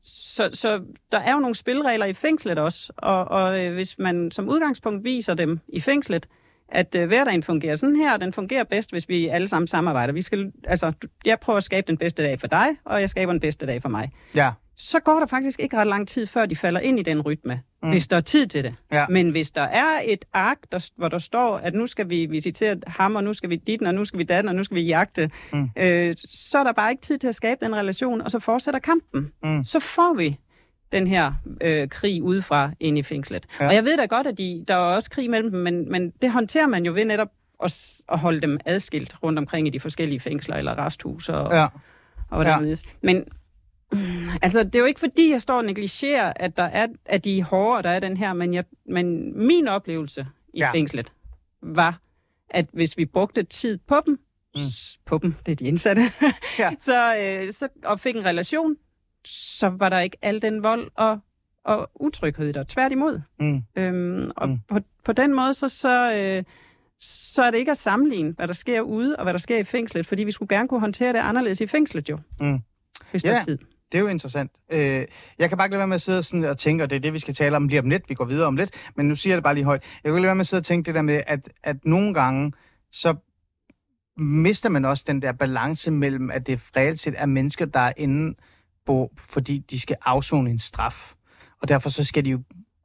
så, så der er jo nogle spilregler i fængslet også, og, og øh, hvis man som udgangspunkt viser dem i fængslet, at øh, hverdagen fungerer sådan her, og den fungerer bedst, hvis vi alle sammen samarbejder. Vi skal, altså, jeg prøver at skabe den bedste dag for dig, og jeg skaber den bedste dag for mig. Ja, Så går der faktisk ikke ret lang tid, før de falder ind i den rytme, Mm. hvis der er tid til det. Ja. Men hvis der er et ark, der, hvor der står, at nu skal vi visitere ham, og nu skal vi dit, og nu skal vi datten, og nu skal vi jagte, mm. øh, så er der bare ikke tid til at skabe den relation, og så fortsætter kampen. Mm. Så får vi den her øh, krig udefra ind i fængslet. Ja. Og jeg ved da godt, at de, der er også krig mellem dem, men, men det håndterer man jo ved netop at, at holde dem adskilt rundt omkring i de forskellige fængsler eller resthus og, ja. og hvordan ja. Men mm, altså, det er jo ikke fordi, jeg står og negligerer, at, der er, at de er hårde, der er den her, men, jeg, men min oplevelse i Ja. fængslet var, at hvis vi brugte tid på dem, mm. på dem, det er de indsatte, Ja. så, øh, så, og fik en relation, så var der ikke al den vold og, og utryghed der. Tværtimod. Mm. Øhm, og Mm. på, på den måde, så, så, øh, så er det ikke at sammenligne, hvad der sker ude, og hvad der sker i fængslet, fordi vi skulle gerne kunne håndtere det anderledes i fængslet jo, Mm. hvis der Ja. er tid. Det er jo interessant. Øh, jeg kan bare ikke lade være med at sidde sådan og tænke, og det er det, vi skal tale om lige om lidt. Vi går videre om lidt, men nu siger jeg det bare lige højt. Jeg kan ikke lade være med at sidde og tænke det der med, at, at nogle gange, så mister man også den der balance mellem, at det reelt set er mennesker, der er inde på, fordi de skal afzone en straf. Og derfor så skal de jo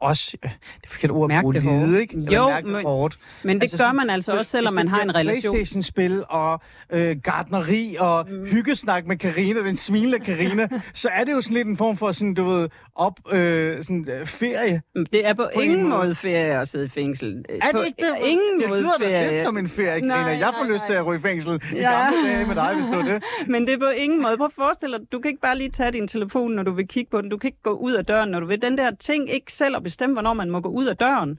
også, øh, det er forkert ord at bruge, det lide, ikke? Jo, mærke men- hårdt. Men det Altså gør man altså også, selvom man har en relation. Playstation-spil og øh, gardneri og mm. hyggesnak med Karina, den smilende Karina, så er det jo sådan lidt en form for sådan, du ved, op, øh, sådan, øh, ferie. Det er på, en ingen måde. måde ferie at sidde i fængsel. Er på det ikke det? ingen det måde lyder ferie. lidt som en ferie, Karina. Nej, jeg får nej, lyst til at ryge i fængsel i Ja. gamle dage med dig, hvis var det. Men det er på ingen måde. Prøv at forestille dig, du kan ikke bare lige tage din telefon, når du vil kigge på den. Du kan ikke gå ud af døren, når du vil. Den der ting ikke selv at bestemme, hvornår man må gå ud af døren.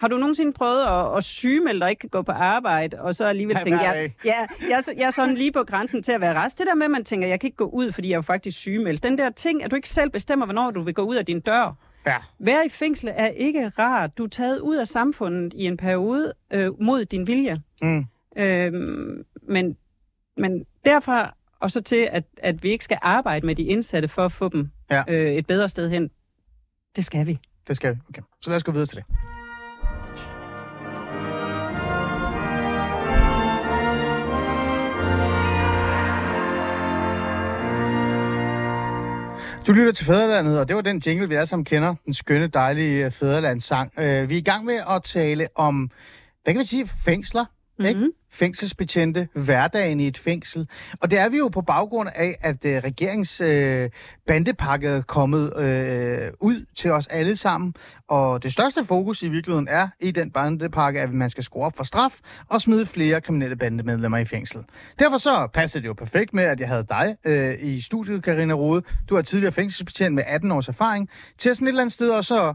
Har du nogensinde prøvet at, at sygemelde dig ikke kan gå på arbejde, og så alligevel tænke, ja, ja, jeg, er så- jeg er sådan lige på grænsen til at være rest. Det der med, at man tænker, jeg kan ikke gå ud, fordi jeg er jo faktisk sygemeldt. Den der ting, at du ikke selv bestemmer, hvornår du vil gå ud af din dør. Ja. Være i fængsel er ikke rart. Du er taget ud af samfundet i en periode øh, mod din vilje. Mm. Øhm, men, men derfra og så til, at, at vi ikke skal arbejde med de indsatte for at få dem Ja. øh, et bedre sted hen, det skal vi. Det skal vi. Okay. Så lad os gå videre til det. Du lytter til Fæderlandet, og det var den jingle, vi alle sammen kender. Den skønne, dejlige øh, Fæderlandssang. Øh, vi er i gang med at tale om, hvad kan vi sige, fængsler, mm-hmm. ikke? Fængselsbetjente, hverdagen i et fængsel. Og det er vi jo på baggrund af, at uh, regerings uh, bandepakke er kommet uh, ud til os alle sammen. Og det største fokus i virkeligheden er i den bandepakke, at man skal skrue op for straf og smide flere kriminelle bandemedlemmer i fængsel. Derfor så passer det jo perfekt med, at jeg havde dig øh, i studiet, Karina Rode. Du er tidligere fængselsbetjent med 18 års erfaring. Til at sådan et eller andet sted også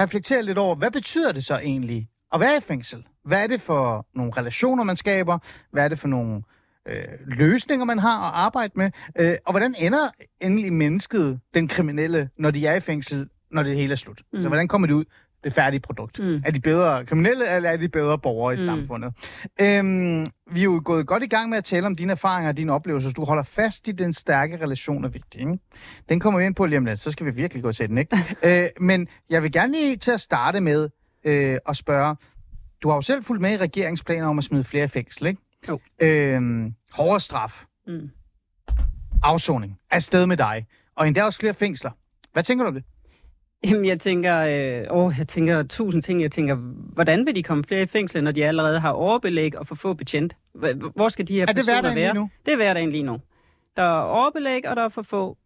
reflektere lidt over, hvad betyder det så egentlig at være i fængsel? Hvad er det for nogle relationer, man skaber? Hvad er det for nogle øh, løsninger, man har at arbejde med? Øh, og hvordan ender endelig mennesket, den kriminelle, når de er i fængsel, når det hele er slut? Mm. Så hvordan kommer det ud, det færdige produkt? Mm. Er de bedre kriminelle, eller er de bedre borgere i mm. Samfundet? Øhm, vi er jo gået godt i gang med at tale om dine erfaringer og dine oplevelser. Så du holder fast i den stærke relation er vigtig. Ikke? Den kommer vi ind på lige om lidt, så skal vi virkelig gå til den, ikke? øh, men jeg vil gerne lige til at starte med øh, at spørge, du har jo selv fulgt med i regeringsplaner om at smide flere i fængsel, ikke? Jo. Øhm, hårdere straf, Mm. afsoning, afsted med dig, og endda også flere fængsler. Hvad tænker du om det? Jamen, jeg tænker, øh, åh, jeg tænker tusind ting. Jeg tænker, hvordan vil de komme flere i fængsel, når de allerede har overbelæg og for få betjent? Hvor skal de her Er det personer hverdagen være? lige nu? Det er hverdagen lige nu. Der er overbelæg, og der er for få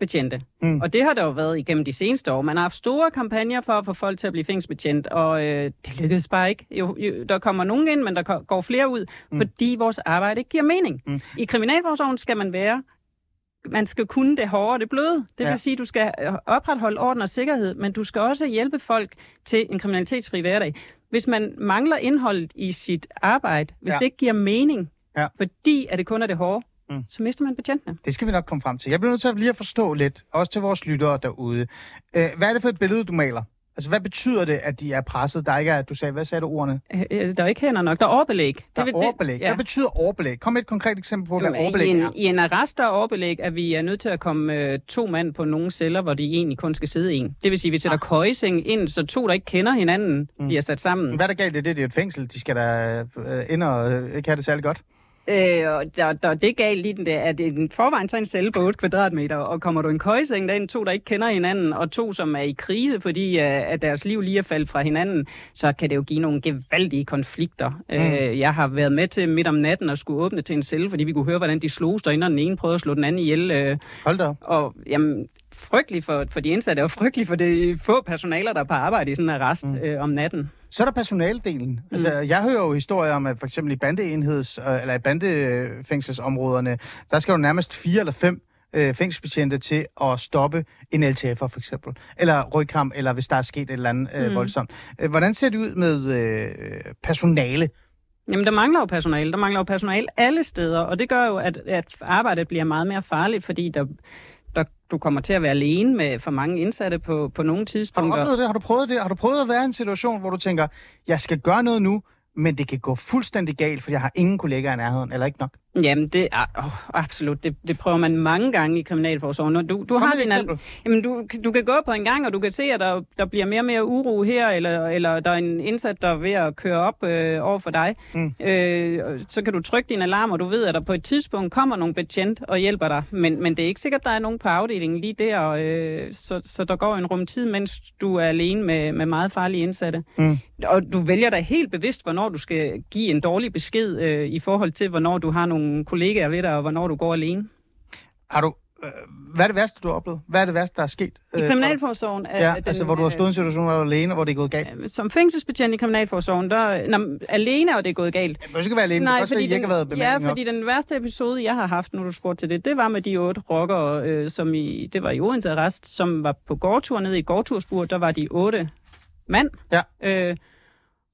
betjente. Mm. Og det har der jo været igennem de seneste år. Man har haft store kampagner for at få folk til at blive fængselsbetjent, og øh, det lykkedes bare ikke. Jo, jo, der kommer nogen ind, men der går flere ud, Mm. fordi vores arbejde ikke giver mening. Mm. I Kriminalforsorgen skal man være man skal kunne det hårde og det bløde. Det vil Ja. sige, at du skal øh, opretholde orden og sikkerhed, men du skal også hjælpe folk til en kriminalitetsfri hverdag. Hvis man mangler indholdet i sit arbejde, hvis ja. det ikke giver mening, Ja. fordi at det kun er det hårde, Mm. så mister man betjentene. Det skal vi nok komme frem til. Jeg bliver nødt til at lige at forstå lidt, også til vores lyttere derude. Øh, hvad er det for et billede, du maler? Altså, hvad betyder det, at de er presset? Der ikke er, du sagde, hvad sagde du ordene? Øh, øh, Der er ikke hænder nok. Der er overbelæg. Der er overbelæg. Hvad betyder overbelæg? Kom med et konkret eksempel på, hvad Jo, overbelæg i, en, er. I en arrest, der er overbelæg, at vi er nødt til at komme øh, to mand på nogle celler, hvor de egentlig kun skal sidde en. Det vil sige, at vi sætter ah. køjeseng ind, så to, der ikke kender hinanden, mm. bliver sat sammen. Hvad er der galt i det? Det er et fængsel. De skal da øh, ind og øh, ikke have det særlig godt. Øh, og der, der, det er galt i den at det er en forvejen så en celle på 8 kvadratmeter, og kommer du en køjeseng derinde, to, der ikke kender hinanden, og to, som er i krise, fordi øh, at deres liv lige er faldet fra hinanden, så kan det jo give nogle gevaldige konflikter. Mm. Øh, jeg har været med til midt om natten at skulle åbne til en celle, fordi vi kunne høre, hvordan de slogs derinde, og den ene prøvede at slå den anden ihjel. Øh, Hold da og jamen, frygtelig for, for de indsatte, og frygtelig for de få personaler, der er på arbejde i sådan en arrest mm. øh, om natten. Så er der personaldelen. Mm. Altså, jeg hører jo historier om, at for eksempel i bandeenheds, eller i bandefængselsområderne, der skal jo nærmest fire eller fem øh, fængselsbetjente til at stoppe en LTF'er for eksempel. Eller rygkamp, eller hvis der er sket et eller andet øh, Mm. voldsomt. Øh, hvordan ser det ud med øh, personale? Jamen, der mangler jo personale. Der mangler jo personale alle steder, og det gør jo, at, at arbejdet bliver meget mere farligt, fordi der, du kommer til at være alene med for mange indsatte på, på nogle Har du tidspunkter. oplevet det? Har du prøvet det? Har du prøvet at være i en situation, hvor du tænker, jeg skal gøre noget nu, men det kan gå fuldstændig galt, for jeg har ingen kollegaer i nærheden, eller ikke nok? Jamen, det er oh, absolut. Det, det prøver man mange gange i Kriminalforsorgen. Du, du, Kom har din, al- jamen, du, du kan gå på en gang, og du kan se, at der, der bliver mere og mere uro her, eller, eller der er en indsat, der er ved at køre op øh, over for dig. Mm. Øh, så kan du trykke din alarm, og du ved, at der på et tidspunkt kommer nogle betjent og hjælper dig. Men, men det er ikke sikkert, at der er nogen på afdelingen lige der, og, øh, så, så der går en rum tid, mens du er alene med, med meget farlige indsatte. Mm. Og du vælger da helt bevidst, hvornår du skal give en dårlig besked øh, i forhold til, hvornår du har nogle kollegaer ved dig, og hvornår du går alene. Har du, øh, hvad er det værste, du har oplevet? Hvad er det værste, der er sket? I øh, Kriminalforsorgen er Ja, den, altså hvor du har stået i en øh, situation, hvor du er alene, hvor det er gået galt. øh, Som fængselsbetjent i Kriminalforsorgen, der, når, alene er det gået galt. Du skal være alene, Nej, det kan også være, at I ikke har været ja, fordi den værste episode, jeg har haft, nu du spurgte til det, det var med de otte rockere, øh, som i, det var i Odense Arrest, som var på gårdtur nede i et gårdturspur. Der var de otte mand. Ja. Øh,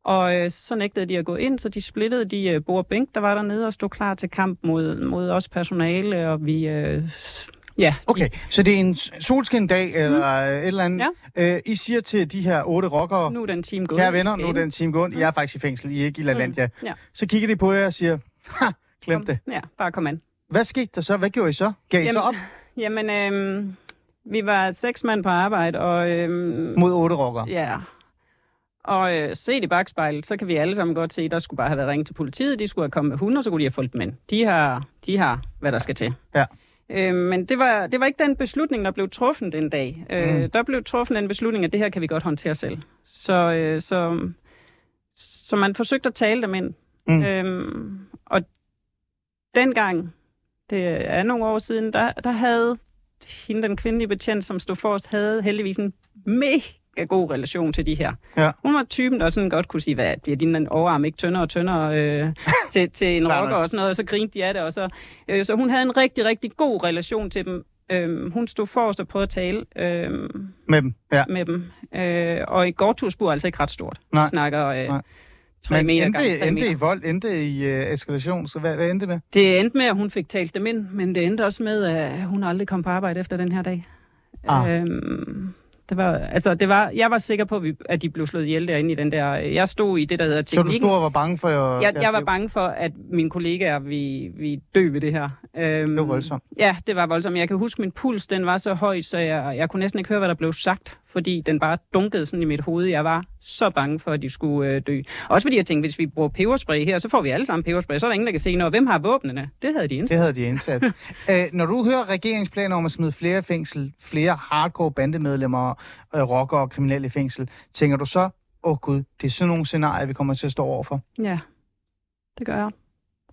og øh, så nægtede de at gå ind, så de splittede de øh, bord og bænk, der var dernede og stod klar til kamp mod, mod os personale, og vi... Øh, ja, Okay, så det er en solskin-dag eller mm. et eller andet. Ja. Øh, I siger til de her otte rockere, nu er den team gået. kære I venner, nu er den team gået. I er faktisk i fængsel, I er ikke i LaLandia. Ja. Så kigger de på jer og siger, ha, glem det. Ja, bare kom an. Hvad skete der så? Hvad gjorde I så? Gav I så op Jamen, øhm, vi var seks mand på arbejde, og øhm, mod otte rockere? ja, og øh, set i bagspejlet, så kan vi alle sammen godt se, der skulle bare have været ringet til politiet, de skulle have kommet med hunde, og så kunne de have fulgt dem ind. De har, de har hvad der skal til. Ja. Øh, men det var, det var ikke den beslutning, der blev truffet den dag. Øh, Mm. Der blev truffet en beslutning, at det her kan vi godt håndtere selv. Så, øh, så, så man forsøgte at tale dem ind. Mm. Øhm, og dengang, det er nogle år siden, der, der havde hende, den kvindelige betjent, som stod forrest, havde heldigvis en mega god relation til de her. Ja. Hun var typen, der sådan godt kunne sige, hvad bliver din overarm ikke tyndere og tyndere øh, til, til en rocker og sådan noget, og så grinte de af det. Og så, øh, så hun havde en rigtig, rigtig god relation til dem. Øhm, hun stod forrest og prøvede at tale øhm, Med dem, ja. med dem. Øh, og et gårdtursbur er altså ikke ret stort. Nej. Vi snakker øh, Nej. 3 Men meter endte, gange 3 endte meter. i vold, endte i uh, eskalation, så hvad, hvad endte det med? Det endte med, at hun fik talt dem ind, men det endte også med, at hun aldrig kom på arbejde efter den her dag. Ah. Øhm, det var, altså, det var, jeg var sikker på, at vi- at de blev slået ihjel derinde i den der... Jeg stod i det, der hedder Så du teknikken. stod og var bange for jeg, deres jeg var liv? bange for, at mine kollegaer vi, vi dø ved det her. Øhm, Det var voldsomt. Ja, det var voldsomt. Jeg kan huske, min puls den var så høj, så jeg, jeg kunne næsten ikke høre, hvad der blev sagt, fordi den bare dunkede sådan i mit hoved. Jeg var så bange for, at de skulle øh, dø. Også fordi jeg tænkte, hvis vi bruger peberspray her, så får vi alle sammen peberspray. Så er der ingen, der kan se noget. Hvem har våbnene? Det havde de indsat. Det havde de indsat. Æ, når du hører regeringsplaner om at smide flere fængsel, flere hardcore bandemedlemmer, øh, rockere og kriminelle i fængsel, tænker du så, åh oh, gud, det er sådan nogle scenarier, vi kommer til at stå overfor? Ja, det gør jeg.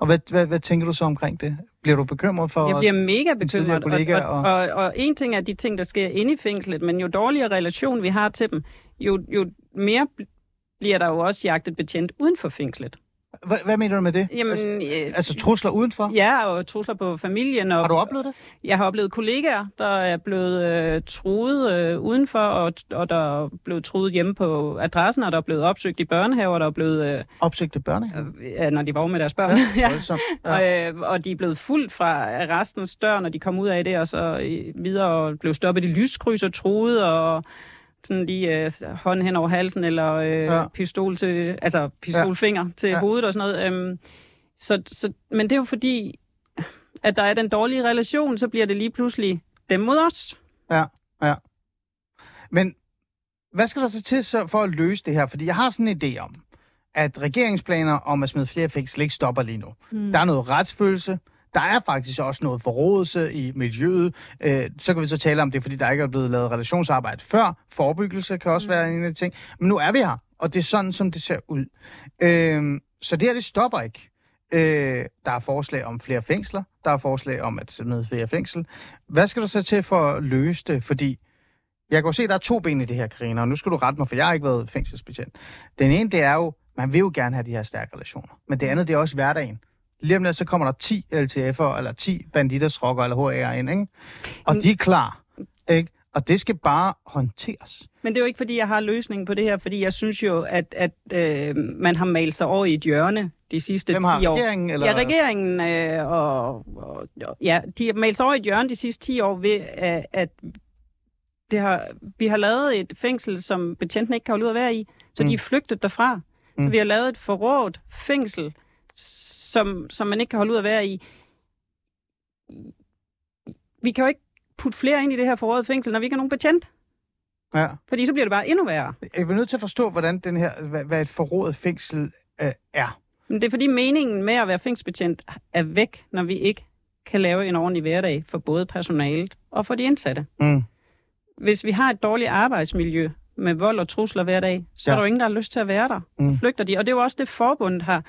Og hvad, hvad, hvad tænker du så omkring det? Bliver du bekymret for... Jeg bliver mega bekymret. og, og, og, og en ting er de ting, der sker inde i fængslet, men jo dårligere relation vi har til dem, jo, jo mere bl- bliver der jo også jagtet betjent uden for fængslet. Hvad, hvad mener du med det? Jamen, altså, øh, altså trusler udenfor? ja, og trusler på familien. Og, Har du oplevet det? Jeg har oplevet kollegaer, der er blevet øh, truet øh, udenfor, og, og der er blevet truet hjemme på adressen, og der er blevet opsøgt i børnehaver, der er blevet, øh, Opsøgte børnehave? ja, når de var med deres børn. Ja, voldsomt. Ja. Og, øh, og de er blevet fuldt fra arrestens dør, når de kom ud af det, og så øh, videre og blev stoppet i lyskryds og truet, og sådan lige øh, hånd hen over halsen, eller øh, Ja. pistol til, altså pistolfinger ja. til ja. hovedet og sådan noget. Øhm, så, så, men det er jo fordi, at der er den dårlige relation, så bliver det lige pludselig dem mod os. Ja, ja. Men hvad skal der så til så for at løse det her? Fordi jeg har sådan en idé om, at regeringsplaner om at smide flere fængsel ikke stopper lige nu. Mm. Der er noget retsfølelse. Der er faktisk også noget forrådelse i miljøet. Øh, så kan vi så tale om det, fordi der ikke er blevet lavet relationsarbejde før. Forebyggelse kan også mm. være en af de ting. Men nu er vi her, og det er sådan, som det ser ud. Øh, så det her, det stopper ikke. Øh, der er forslag om flere fængsler. Der er forslag om at smide flere fængsel. Hvad skal du så til for at løse det? Fordi jeg kan jo se, at der er to ben i det her, Karina, og nu skal du rette mig, for jeg har ikke været fængselsbetjent. Den ene, det er jo, man vil jo gerne have de her stærke relationer. Men det andet, det er også hverdagen. Lige om lidt, så kommer der 10 LTF'er, eller 10 banditers rocker, eller ind, ikke? Og de er klar, ikke? Og det skal bare håndteres. Men det er jo ikke, fordi jeg har løsningen på det her, fordi jeg synes jo, at, at øh, man har malet sig over i et hjørne de sidste Hvem 10 har år. regeringen? Eller? Ja, regeringen, øh, og, og, ja, de har meldt sig over i et hjørne de sidste 10 år ved, at, at det har, vi har lavet et fængsel, som betjentene ikke kan holde ud at være i, så mm. de er flygtet derfra. Mm. Så Mm. vi har lavet et forrådt fængsel, som, som man ikke kan holde ud at være i. Vi kan jo ikke putte flere ind i det her forrådte fængsel, når vi ikke har nogen betjent. Ja. Fordi så bliver det bare endnu værre. Jeg er nødt til at forstå, hvordan den her, hvad, hvad et forrådet fængsel øh, er. Men det er fordi meningen med at være fængselsbetjent er væk, når vi ikke kan lave en ordentlig hverdag for både personalet og for de indsatte. Mm. Hvis vi har et dårligt arbejdsmiljø med vold og trusler hver dag, så ja. er der jo ingen, der har lyst til at være der. Mm. Så flygter de. Og det er jo også det, forbundet har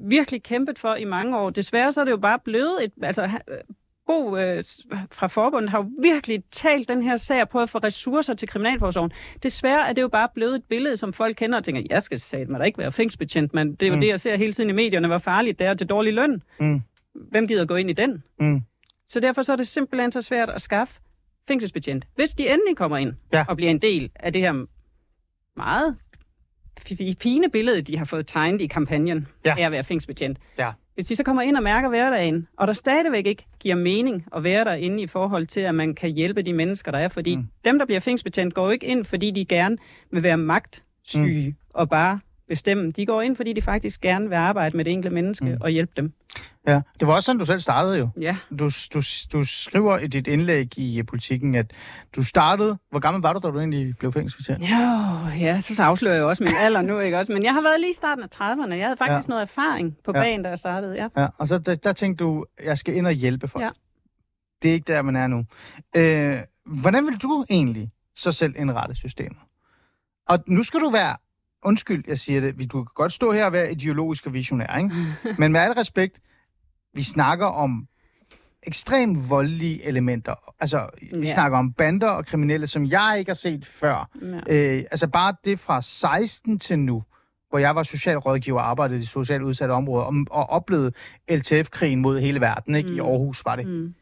virkelig kæmpet for i mange år. Desværre så er det jo bare blevet et... Altså, ha- Bo øh, fra forbundet har jo virkelig talt den her sag på at få ressourcer til Kriminalforsorgen. Desværre er det jo bare blevet et billede, som folk kender og tænker, jeg skal sige mig da ikke være fængselsbetjent, men det er jo Mm. det, jeg ser hele tiden i medierne, hvor farligt det er til dårlig løn. Mm. Hvem gider gå ind i den? Mm. Så derfor så er det simpelthen så svært at skaffe fængselsbetjent. Hvis de endelig kommer ind Ja. og bliver en del af det her meget fine billede, de har fået tegnet i kampagnen Ja. af at være fængselsbetjent. Ja. Hvis de så kommer ind og mærker hverdagen, og der stadigvæk ikke giver mening at være derinde i forhold til, at man kan hjælpe de mennesker, der er. Fordi Mm. dem, der bliver fængselsbetjent, går jo ikke ind, fordi de gerne vil være magtsyge mm. og bare bestemme. De går ind, fordi de faktisk gerne vil arbejde med det enkelte menneske Mm. og hjælpe dem. Ja, det var også sådan, du selv startede jo. Ja. Du, du, du skriver i dit indlæg i øh, politikken, at du startede... Hvor gammel var du, da du egentlig blev fængselsbetjent? Jo, ja, så afslører jeg også min alder nu, ikke også? Men jeg har været lige i starten af 30'erne. Jeg havde faktisk Ja. noget erfaring på ja. banen, da jeg startede, ja. Ja, og så der, der tænkte du, jeg skal ind og hjælpe folk. Ja. Det er ikke der, man er nu. Øh, hvordan vil du egentlig så selv indrette systemet? Og nu skal du være, undskyld, jeg siger det, vi- du kan godt stå her og være ideologisk og visionær, ikke? Men med al respekt, vi snakker om ekstremt voldelige elementer. Altså, vi Ja. snakker om bander og kriminelle, som jeg ikke har set før. ja. Øh, altså bare det fra 16 til nu, hvor jeg var socialrådgiver og arbejdede i socialt udsatte områder, og, og oplevede LTF-krigen mod hele verden, ikke? Mm. I. Aarhus var det. Mm.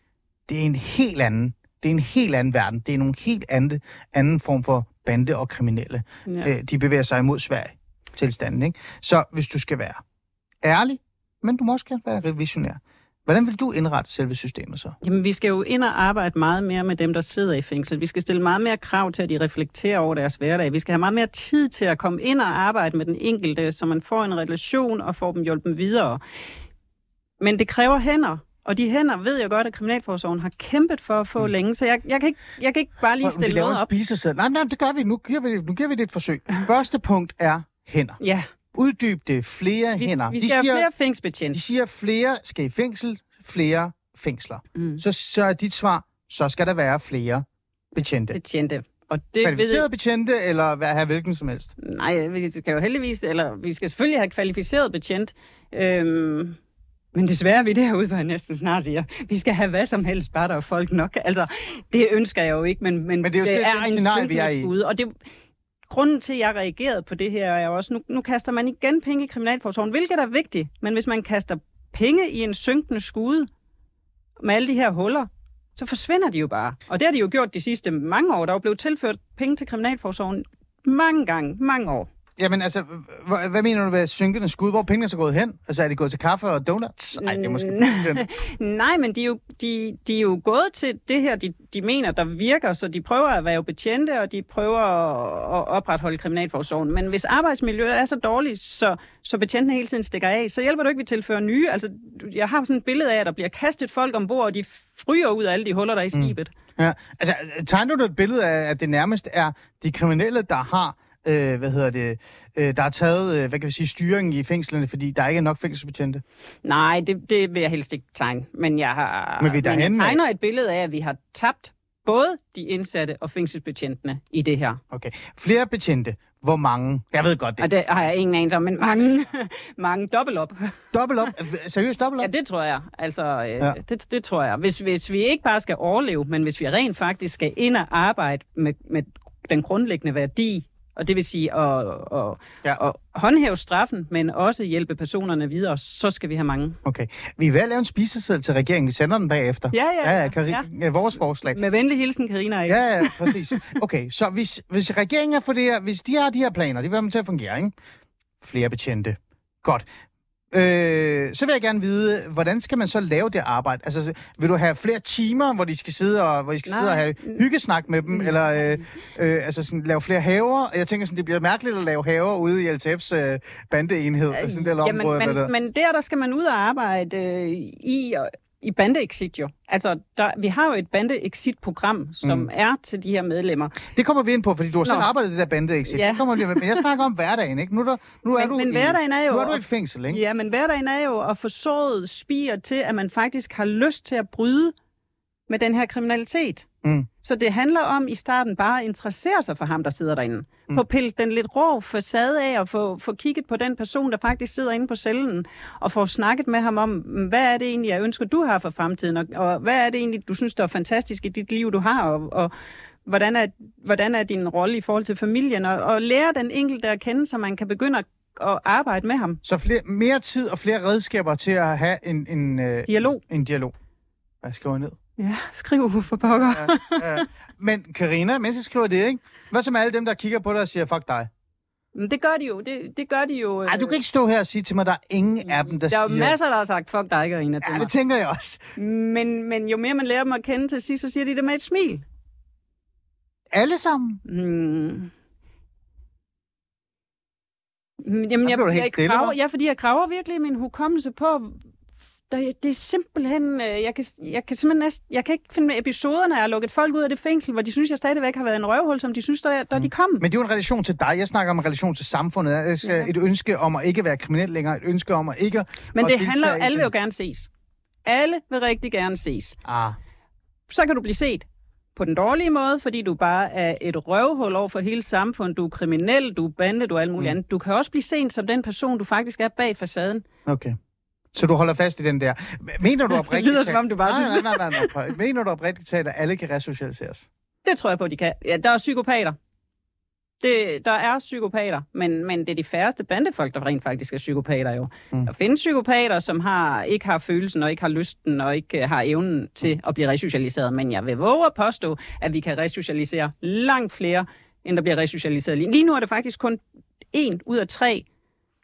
Det er en helt anden, det er en helt anden verden. Det er nogle helt anden, anden form for bande og kriminelle. ja. Øh, de bevæger sig imod Sverige tilstanden, ikke? Så hvis du skal være ærlig, men du må også gerne være visionær. Hvordan vil du indrette selve systemet så? Jamen, vi skal jo ind og arbejde meget mere med dem, der sidder i fængsel. Vi skal stille meget mere krav til, at de reflekterer over deres hverdag. Vi skal have meget mere tid til at komme ind og arbejde med den enkelte, så man får en relation og får dem hjulpet videre. Men det kræver hænder. Og de hænder ved jeg godt, at Kriminalforsorgen har kæmpet for at få mm. længe. Så jeg, jeg, kan ikke, jeg kan ikke bare lige vi stille laver noget op. spiseseddel. Nej, nej, det gør vi. Nu giver vi det, nu giver vi det et forsøg. Første punkt er hænder. Ja, Uddyb det. Flere vi, hænder. vi de, skal siger, have flere fængselsbetjente. de siger, flere skal i fængsel, flere fængsler. Mm. Så, så er dit svar, så skal der være flere betjente. Betjente. Og det ved Kvalificerede betjente, eller hvad have hvilken som helst? Nej, vi skal jo heldigvis, eller vi skal selvfølgelig have kvalificeret betjent. Øhm, men desværre er vi derude, hvor jeg næsten snart siger, vi skal have hvad som helst, bare der er folk nok. Altså, det ønsker jeg jo ikke, men, men, Men det er jo det- er en ude. Og det, grunden til, at jeg reagerede på det her, er også, nu, nu kaster man igen penge i Kriminalforsorgen, hvilket er vigtigt. Men hvis man kaster penge i en synkende skude med alle de her huller, så forsvinder de jo bare. Og det har de jo gjort de sidste mange år. Der er jo blevet tilført penge til Kriminalforsorgen mange gange, mange år. Jamen altså, hvad, hvad mener du med synkende skud? Hvor er pengene så gået hen? Altså, er de gået til kaffe og donuts? Nej, det er måske... Nej, men de er, jo, de, de er jo gået til det her, de, de mener, der virker, så de prøver at være betjente, og de prøver at, opretholde kriminalforsorgen. Men hvis arbejdsmiljøet er så dårligt, så, så betjentene hele tiden stikker af, så hjælper det ikke, at vi tilfører nye. Altså, jeg har sådan et billede af, at der bliver kastet folk ombord, og de fryger ud af alle de huller, der er i skibet. Mm. Ja, altså, tegner du et billede af, at det nærmest er de kriminelle, der har øh, hvad hedder det, øh, der er taget, øh, hvad kan vi sige, styring i fængslerne, fordi der ikke er nok fængselsbetjente? Nej, det, det vil jeg helst ikke tegne. Men jeg, har, Men vi men jeg tegner et billede af, at vi har tabt både de indsatte og fængselsbetjentene i det her. Okay. Flere betjente. Hvor mange? Jeg ved godt det. Og det har jeg ingen anelse om, men mange, mange dobbelt op. Dobbelt op? Seriøst dobbelt op? Ja, det tror jeg. Altså, øh, ja. det, det tror jeg. Hvis, hvis vi ikke bare skal overleve, men hvis vi rent faktisk skal ind og arbejde med, med den grundlæggende værdi og det vil sige at, at, ja. at håndhæve straffen, men også hjælpe personerne videre, så skal vi have mange. Okay. Vi er ved at lave en spiseseddel til regeringen. Vi sender den bagefter. Ja, ja. ja, ja, Kari- ja. Vores forslag. Med venlig hilsen, Karina. Ja, ja, præcis. Okay, så hvis, hvis regeringen er for det her, hvis de har de her planer, de vil have til at fungere, ikke? Flere betjente. Godt. Øh, så vil jeg gerne vide, hvordan skal man så lave det arbejde? Altså, vil du have flere timer, hvor de skal sidde og, hvor de skal sidde og have hyggesnak med dem, mm. eller øh, øh, altså sådan, lave flere haver? Jeg tænker sådan, det bliver mærkeligt at lave haver ude i LTF's øh, bandeenhed. Øh, sådan der jamen, område, men, der. men der, der skal man ud og arbejde øh, i i bandeexit jo. Altså, der, vi har jo et bandeexit-program, som mm. er til de her medlemmer. Det kommer vi ind på, fordi du har selv arbejdet i det der bandeexit. Ja. Det kommer vi. Men jeg snakker om hverdagen, ikke? Nu, der, nu er men, du men hverdagen er jo... Nu er du i et fængsel, ikke? Ja, men hverdagen er jo at få sået spire til, at man faktisk har lyst til at bryde med den her kriminalitet. Mm. Så det handler om i starten bare at interessere sig for ham, der sidder derinde. Mm. Få pillet den lidt rå facade af og få, få kigget på den person, der faktisk sidder inde på cellen, og få snakket med ham om, hvad er det egentlig, jeg ønsker, du har for fremtiden, og, og hvad er det egentlig, du synes, der er fantastisk i dit liv, du har, og, og hvordan, er, hvordan er din rolle i forhold til familien, og, og lære den enkelte at kende, så man kan begynde at at arbejde med ham. Så flere, mere tid og flere redskaber til at have en, en, øh, dialog. en dialog. Hvad skriver ned? Ja, skriv for pokker. ja, ja. Men Karina, mens jeg skriver det, ikke? Hvad så med alle dem, der kigger på dig og siger, fuck dig? Men det gør de jo. Det, det gør de jo. Ej, du kan ikke stå her og sige til mig, at der er ingen af dem, der, siger... Der er jo masser, der har sagt, fuck dig, Karina, til Ja, mig. det tænker jeg også. Men, men jo mere man lærer dem at kende til sidst, så siger de det med et smil. Alle sammen? Mm. Jamen, jeg, jeg, jeg, graver, ja, fordi jeg graver virkelig min hukommelse på, der, det er simpelthen, øh, jeg kan, jeg kan simpelthen næst, jeg kan ikke finde episoderne, jeg har lukket folk ud af det fængsel, hvor de synes, jeg stadigvæk har været en røvhul, som de synes, der, der mm. de kom. Men det er jo en relation til dig. Jeg snakker om en relation til samfundet. Ja. Et ønske om at ikke være kriminel længere. Et ønske om at ikke Men det handler alle vil jo gerne ses. Alle vil rigtig gerne ses. Ah. Så kan du blive set på den dårlige måde, fordi du bare er et røvhul over for hele samfundet. Du er kriminel, du er bande, du er alt muligt mm. andet. Du kan også blive set som den person, du faktisk er bag facaden. Okay. Så du holder fast i den der. Mener du oprigtigt... det lyder som om, du bare nej, synes... Nej, nej, nej, nej. Mener du oprigtigt talt, at alle kan resocialiseres? Det tror jeg på, de kan. Ja, der er psykopater. Det, der er psykopater, men, men det er de færreste bandefolk, der rent faktisk er psykopater jo. Mm. Der findes psykopater, som har, ikke har følelsen og ikke har lysten og ikke har evnen til mm. at blive resocialiseret. Men jeg vil våge at påstå, at vi kan resocialisere langt flere, end der bliver resocialiseret. Lige nu er det faktisk kun en ud af tre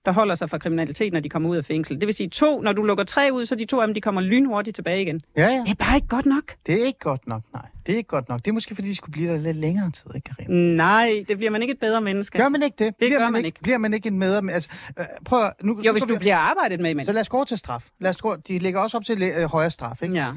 der holder sig fra kriminalitet, når de kommer ud af fængsel. Det vil sige to, når du lukker tre ud, så de to af dem, de kommer lynhurtigt tilbage igen. Ja, ja. Det er bare ikke godt nok. Det er ikke godt nok, nej. Det er ikke godt nok. Det er måske, fordi de skulle blive der lidt længere tid, ikke, Karin? Nej, det bliver man ikke et bedre menneske. Gør man ikke det? Det bliver gør man, ikke. ikke. Bliver man ikke en medre... Altså, øh, prøv nu, jo, hvis du bliver arbejdet med, men... Så lad os gå til straf. Lad os gå... De lægger også op til øh, højere straf, ikke? Ja.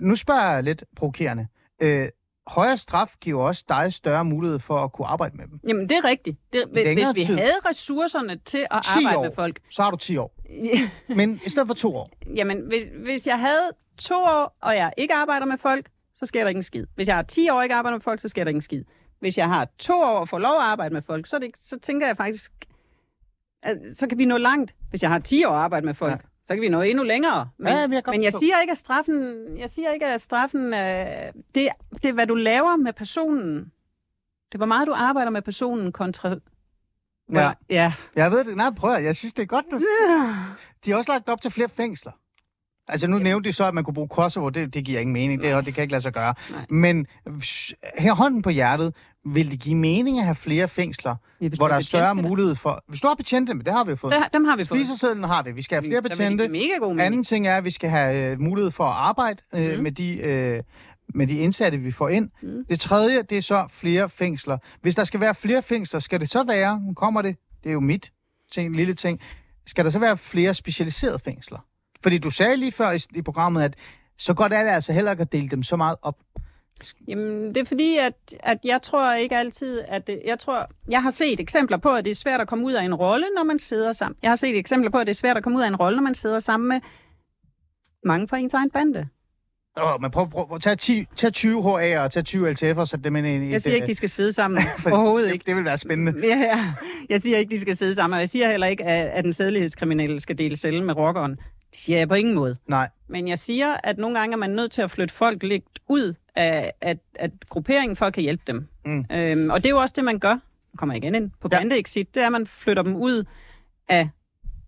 Nu spørger jeg lidt provokerende. Øh, højere straf giver også dig større mulighed for at kunne arbejde med dem. Jamen, det er rigtigt. Det, hvis vi tid. havde ressourcerne til at arbejde år, med folk... så har du 10 år. Men i stedet for to år. Jamen, hvis, hvis jeg havde to år, og jeg ikke arbejder med folk, så sker der ikke en skid. Hvis jeg har 10 år og ikke arbejder med folk, så sker der ikke en skid. Hvis jeg har to år og får lov at arbejde med folk, så, det, så tænker jeg faktisk, at så kan vi nå langt. Hvis jeg har 10 år at arbejde med folk, ja så kan vi nå endnu længere. Men, ja, jeg, men jeg siger ikke, at straffen, jeg siger ikke, at straffen øh, det, det er, hvad du laver med personen, Det er, hvor meget du arbejder med personen kontra... Ja. ja. Jeg ved det. Nej, prøv at, Jeg synes, det er godt. Du... De har også lagt op til flere fængsler. Altså, nu nævnte de så, at man kunne bruge Kosovo. Det, det giver ingen mening. Det, det kan ikke lade sig gøre. Nej. Men s- her hånden på hjertet, vil det give mening at have flere fængsler, Ja, hvor der er større mulighed for... Hvis du har betjente, men det har vi jo fået. Det- Dem har vi fået. Spisersedlen har vi. Vi skal have flere betjente. mega god mening. Anden ting er, at vi skal have øh, mulighed for at arbejde øh, Mhm. med, de, øh, med de indsatte, vi får ind. Mhm. Det tredje, det er så flere fængsler. Hvis der skal være flere fængsler, skal det så være, nu kommer det, det er jo mit ting, lille ting, skal der så være flere specialiserede fængsler? Fordi du sagde lige før i, i programmet, at så godt er det altså heller ikke at dele dem så meget op. Jamen, det er fordi, at, at jeg tror ikke altid, at det, jeg tror, jeg har set eksempler på, at det er svært at komme ud af en rolle, når man sidder sammen. Jeg har set eksempler på, at det er svært at komme ud af en rolle, når man sidder sammen med mange fra ens egen bande. Åh, men prøv, prøv, prøv tage, 10, tage 20 HA'er og tage 20 LTF'er og sætte dem ind i... Jeg siger det- ikke, de skal sidde sammen. Overhovedet det, ikke. Det vil være spændende. Ja, ja. Jeg siger ikke, de skal sidde sammen, og jeg siger heller ikke, at, at den sædelighedskriminelle skal dele celle med rockeren. Det siger jeg på ingen måde. Nej. Men jeg siger, at nogle gange er man nødt til at flytte folk lidt ud af, af, af grupperingen, for at kan hjælpe dem. Mm. Øhm, og det er jo også det, man gør. Nu kommer jeg igen ind på Ja. bandeexit. Det er, at man flytter dem ud af,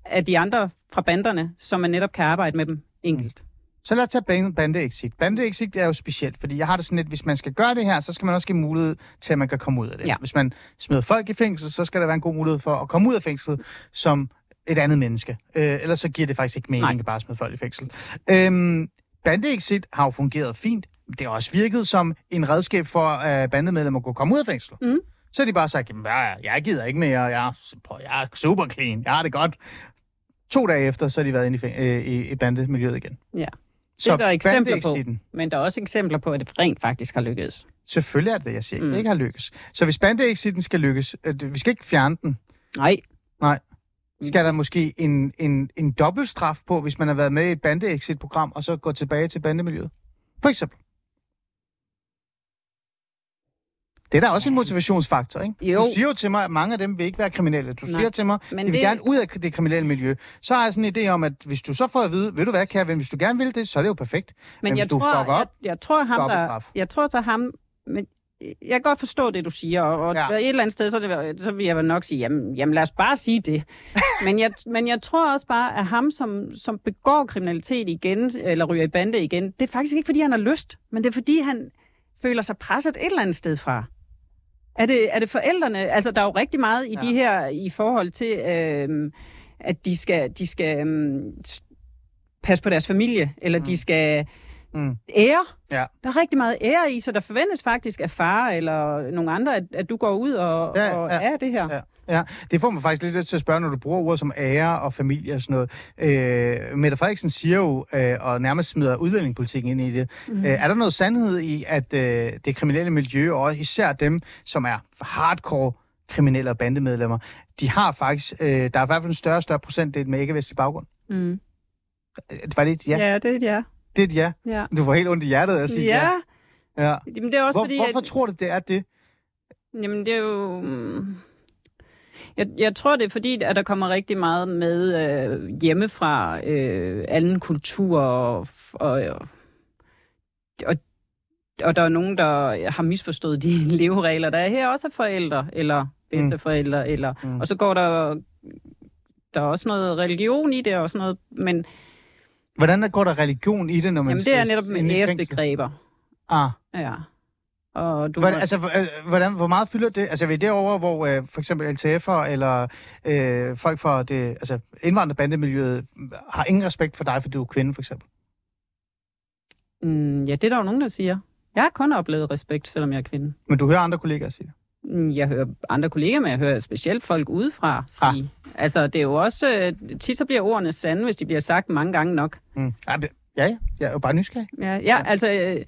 af de andre fra banderne, så man netop kan arbejde med dem enkelt. Så lad os tage ban- bandeexit. Bandeexit er jo specielt, fordi jeg har det sådan lidt, hvis man skal gøre det her, så skal man også give mulighed til, at man kan komme ud af det. Ja. Hvis man smider folk i fængsel, så skal der være en god mulighed for at komme ud af fængslet som et andet menneske. Øh, ellers så giver det faktisk ikke mening Nej. at bare smide folk i fængsel. Øhm, bandeexit har jo fungeret fint. Det har også virket som en redskab for, at bandemedlemmer kunne komme ud af fængsel. Mm. Så har de bare sagt, jamen, jeg, jeg gider ikke mere, jeg, er- prøv, jeg er super clean, jeg har det godt. To dage efter, så har de været inde i, fæng- øh, i, i bandemiljøet igen. Ja. Så er der eksempler på. Men der er også eksempler på, at det rent faktisk har lykkedes. Selvfølgelig er det det, jeg siger ikke. Mm. Det ikke har lykkes. Så hvis bandeexiten skal lykkes, øh, vi skal ikke fjerne den, Nej. Nej. Skal der måske en, en, en dobbeltstraf på, hvis man har været med i et bandeexit-program, og så gå tilbage til bandemiljøet? For eksempel. Det er da også en motivationsfaktor, ikke? Jo. Du siger jo til mig, at mange af dem vil ikke være kriminelle. Du Nej. siger til mig, Men de vil det- gerne ud af det kriminelle miljø. Så har jeg sådan en idé om, at hvis du så får at vide, ved du hvad, kære ven, hvis du gerne vil det, så er det jo perfekt. Men, Men jeg, hvis du tror, fucker op, jeg, jeg tror, ham, dobbelt der, straf. jeg tror så ham, men jeg kan godt forstå det, du siger, og, Ja. et eller andet sted, så, det, så vil jeg vel nok sige, jamen, jamen lad os bare sige det. men, jeg, men jeg tror også bare, at ham, som, som begår kriminalitet igen, eller ryger i bande igen, det er faktisk ikke, fordi han har lyst, men det er, fordi han føler sig presset et eller andet sted fra. Er det, er det forældrene? Altså, der er jo rigtig meget i Ja. de her, i forhold til, øhm, at de skal, de skal s- passe på deres familie, eller mm. de skal Mm. ære. Ja. Der er rigtig meget ære i, så der forventes faktisk af far eller nogle andre, at, at du går ud og, Ja, og ja, er det her. Ja, ja, det får man faktisk lidt lyst til at spørge, når du bruger ord som ære og familie og sådan noget. Øh, Mette Frederiksen siger jo, øh, og nærmest smider udlændingepolitikken ind i det. Mm. Øh, er der noget sandhed i, at øh, det kriminelle miljø, og især dem, som er hardcore kriminelle og bandemedlemmer, de har faktisk, øh, der er i hvert fald en større og større procentdel med ikke-vestlig baggrund. Mm. Øh, Var det et? Ja. ja, det er et ja. Det er et ja. ja. Du får helt ondt i hjertet af at sige ja. Ja, ja. Jamen, det er også Hvor, fordi... hvorfor at, tror du, det er det? Jamen, det er jo... mm, Jeg, jeg tror, det er fordi, at der kommer rigtig meget med øh, hjemmefra, øh, anden kultur, og, og, og, og der er nogen, der har misforstået de leveregler, der er her også er forældre, eller bedsteforældre, mm. eller, Mm. mm. og så går der, der er også noget religion i det, og sådan noget, men Hvordan går der religion i det, når man jamen, det er netop med æresbegreber. Ah. Ja. Og du Hvordan, må- altså, øh, hvordan, hvor meget fylder det? Altså, er vi derovre, hvor øh, for eksempel LTF'er eller øh, folk fra det altså, indvandrerbandemiljøet har ingen respekt for dig, fordi du er kvinde, for eksempel? Mm, ja, det er der jo nogen, der siger. Jeg har kun oplevet respekt, selvom jeg er kvinde. Men du hører andre kollegaer sige det. Mm, Jeg hører andre kolleger, men jeg hører specielt folk udefra sige. Ah. Altså, det er jo også... øh, Tit så bliver ordene sande, hvis de bliver sagt mange gange nok. Mm. Ja, ja, ja, jeg er jo bare nysgerrig. Ja, ja altså... øh,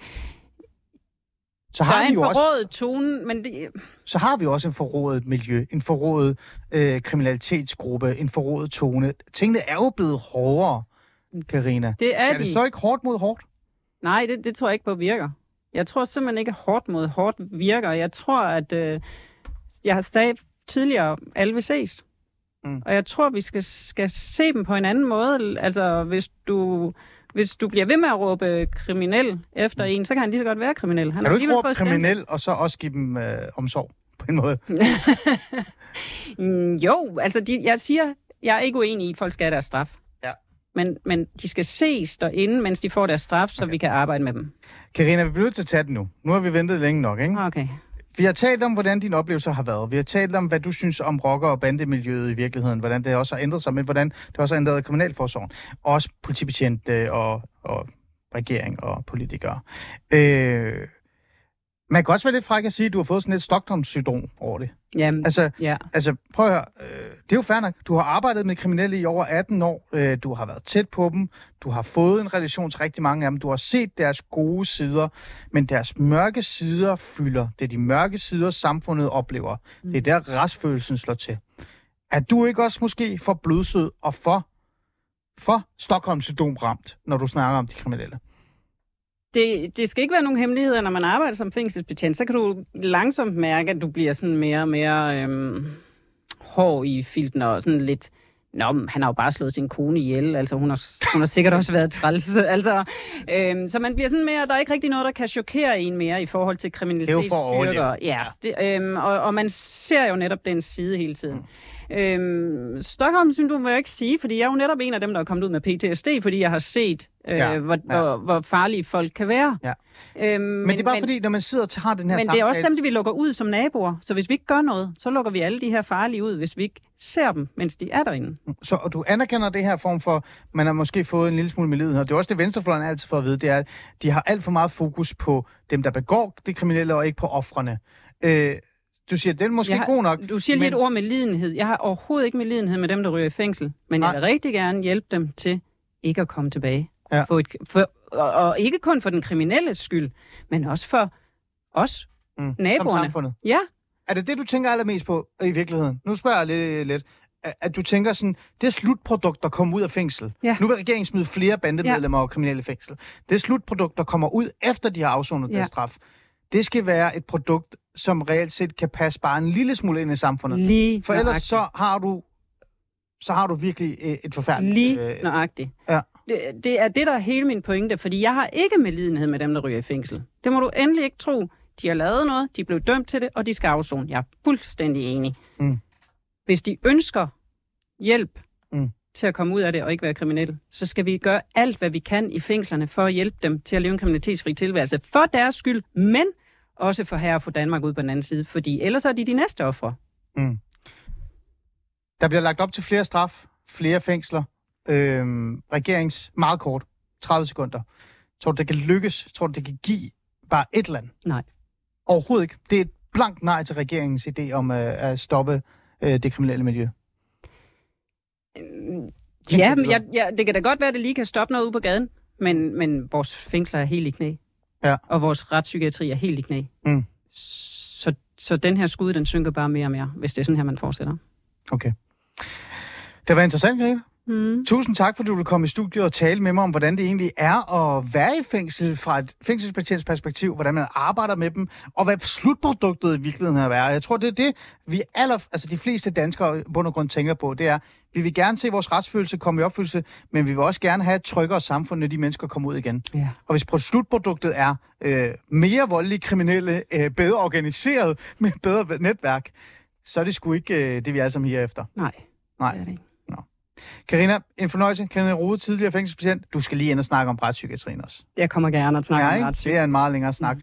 Så Der har, er vi en jo også, forrådet tone, men det, så har vi jo også en forrådet miljø, en forrådet øh, kriminalitetsgruppe, en forrådet tone. Tingene er jo blevet hårdere, Karina. det er Er det de. så ikke hårdt mod hårdt? Nej, det, det tror jeg ikke på virker. Jeg tror simpelthen ikke, at hårdt mod hårdt virker. Jeg tror, at... Øh, jeg har sagt tidligere, alle vil ses. Mm. Mm. Og jeg tror, vi skal, skal se dem på en anden måde. Altså, hvis du, hvis du bliver ved med at råbe kriminel efter en, så kan han lige så godt være kriminel. Han Kan du ikke råbe kriminel, og så også give dem øh, omsorg? på en måde. Mm, jo, altså de, jeg siger, jeg er ikke uenig i, at folk skal have deres straf. Ja. Men, men de skal ses derinde, mens de får deres straf, så okay. vi kan arbejde med dem. Karina, vi bliver nødt til at tage den nu. Nu har vi ventet længe nok, ikke? Okay. Vi har talt om, hvordan dine oplevelser har været. Vi har talt om, hvad du synes om rocker- og bandemiljøet i virkeligheden. Hvordan det også har ændret sig, men hvordan det også har ændret kriminalforsorgen. Også politibetjente og, og regering og politikere. Øh, man kan også være lidt fræk at sige, at du har fået sådan et Stockholm-syndrom over det. Jamen, Altså, ja. Altså, prøv at høre. Øh, det er jo fair nok. Du har arbejdet med kriminelle i over 18 år. Øh, du har været tæt på dem. Du har fået en relation til rigtig mange af dem. Du har set deres gode sider. Men deres mørke sider fylder. Det er de mørke sider, samfundet oplever. Mm. Det er der restfølelsen slår til. Er du ikke også måske for blodsød og for, for Stockholm-syndrom ramt, når du snakker om de kriminelle? Det, det skal ikke være nogen hemmeligheder, når man arbejder som fængselsbetjent, så kan du langsomt mærke, at du bliver sådan mere og mere øhm, hård i filten og sådan lidt... Nå, han har jo bare slået sin kone ihjel, altså hun har, hun har sikkert også været træls. Altså, øhm, så man bliver sådan mere, der er ikke rigtig noget, der kan chokere en mere i forhold til Det er jo for kriminalitetsstyrker. Ja, det, øhm, og, og man ser jo netop den side hele tiden. Mm. Øhm, Stockholm-syndrom vil jeg ikke sige, fordi jeg er jo netop en af dem, der er kommet ud med PTSD, fordi jeg har set, øh, Ja, hvor, ja. Hvor, hvor farlige folk kan være. Ja. Øhm, Men, men det er bare fordi, når man sidder og har den her men samtale... det er også dem, vi lukker ud som naboer. Så hvis vi ikke gør noget, så lukker vi alle de her farlige ud, hvis vi ikke ser dem, mens de er derinde. Så og du anerkender det her form for, man har måske fået en lille smule med lidenhed. Det er også det, venstrefløjen altid får at vide, det er, at de har alt for meget fokus på dem, der begår det kriminelle, og ikke på offrene. Øh, du siger, den er måske har- god nok. Du siger lige men- et ord med lidenhed. Jeg har overhovedet ikke med lidenhed med dem, der ryger i fængsel. Men Nej. jeg vil rigtig gerne hjælpe dem til ikke at komme tilbage. Ja. Få et, for, og, og ikke kun for den kriminelle skyld, men også for os, Mm, som naboerne. samfundet. Ja, Er det det, du tænker allermest på i virkeligheden? Nu spørger jeg lidt. lidt. At- du tænker sådan, det slutprodukt, der kommer ud af fængsel. Ja. Nu vil regeringen smide flere bandemedlemmer ja. og kriminelle fængsel. Det slutprodukt, der kommer ud efter de har afsonet Ja. deres straf, det skal være et produkt, som reelt set kan passe bare en lille smule ind i samfundet. lige For ellers nøjagtigt. så har du så har du virkelig øh, et forfærdeligt... Lige øh, nøjagtigt. ja. Det, det er det, der er hele min pointe, fordi jeg har ikke med lidenhed med dem, der ryger i fængsel. Det må du endelig ikke tro. De har lavet noget, de blev dømt til det, og de skal afzone. Jeg er fuldstændig enig. Mm. Hvis de ønsker hjælp Mm. Til at komme ud af det og ikke være kriminelle, så skal vi gøre alt, hvad vi kan i fængslerne for at hjælpe dem til at leve en kriminalitetsfri tilværelse. For deres skyld, men også for her at få Danmark ud på den anden side, fordi ellers er de de næste ofre. Der bliver lagt op til flere straf, flere fængsler. Øhm, regerings meget kort, 30 sekunder. Tror du, det kan lykkes? Tror du, det kan give bare et andet? Nej. Overhovedet ikke. Det er et blankt nej til regeringens idé om øh, at stoppe øh, det kriminelle miljø. Ja, men jeg, ja, det kan da godt være, at det lige kan stoppe noget ude på gaden, men, men vores fængsler er helt i knæ. Ja. Og vores retspsykiatri er helt i knæ. Mm. Så, så den her skud, den synker bare mere og mere, hvis det er sådan her, man fortsætter. Okay. Det var interessant, Grete. Mm. Tusind tak, fordi du ville komme i studiet og tale med mig om, hvordan det egentlig er at være i fængsel fra et fængselsbetjents perspektiv, hvordan man arbejder med dem, og hvad slutproduktet i virkeligheden har været. Jeg tror, det er det, vi aller, altså de fleste danskere bund og grund tænker på, det er, vi vil gerne se vores retsfølelse komme i opfyldelse, men vi vil også gerne have et tryggere samfund, når de mennesker kommer ud igen. Ja. Og hvis pro- slutproduktet er øh, mere voldelige kriminelle, øh, bedre organiseret, med bedre netværk, så er det sgu ikke øh, det, vi alle sammen her efter. Nej, Nej. det er det ikke. Karina, en fornøjelse. Karina Rode, tidligere fængselsbetjent. Du skal lige ind og snakke om retspsykiatrien også. Jeg kommer gerne og snakker Ja, om ikke? retspsyk. Det er en meget længere snak.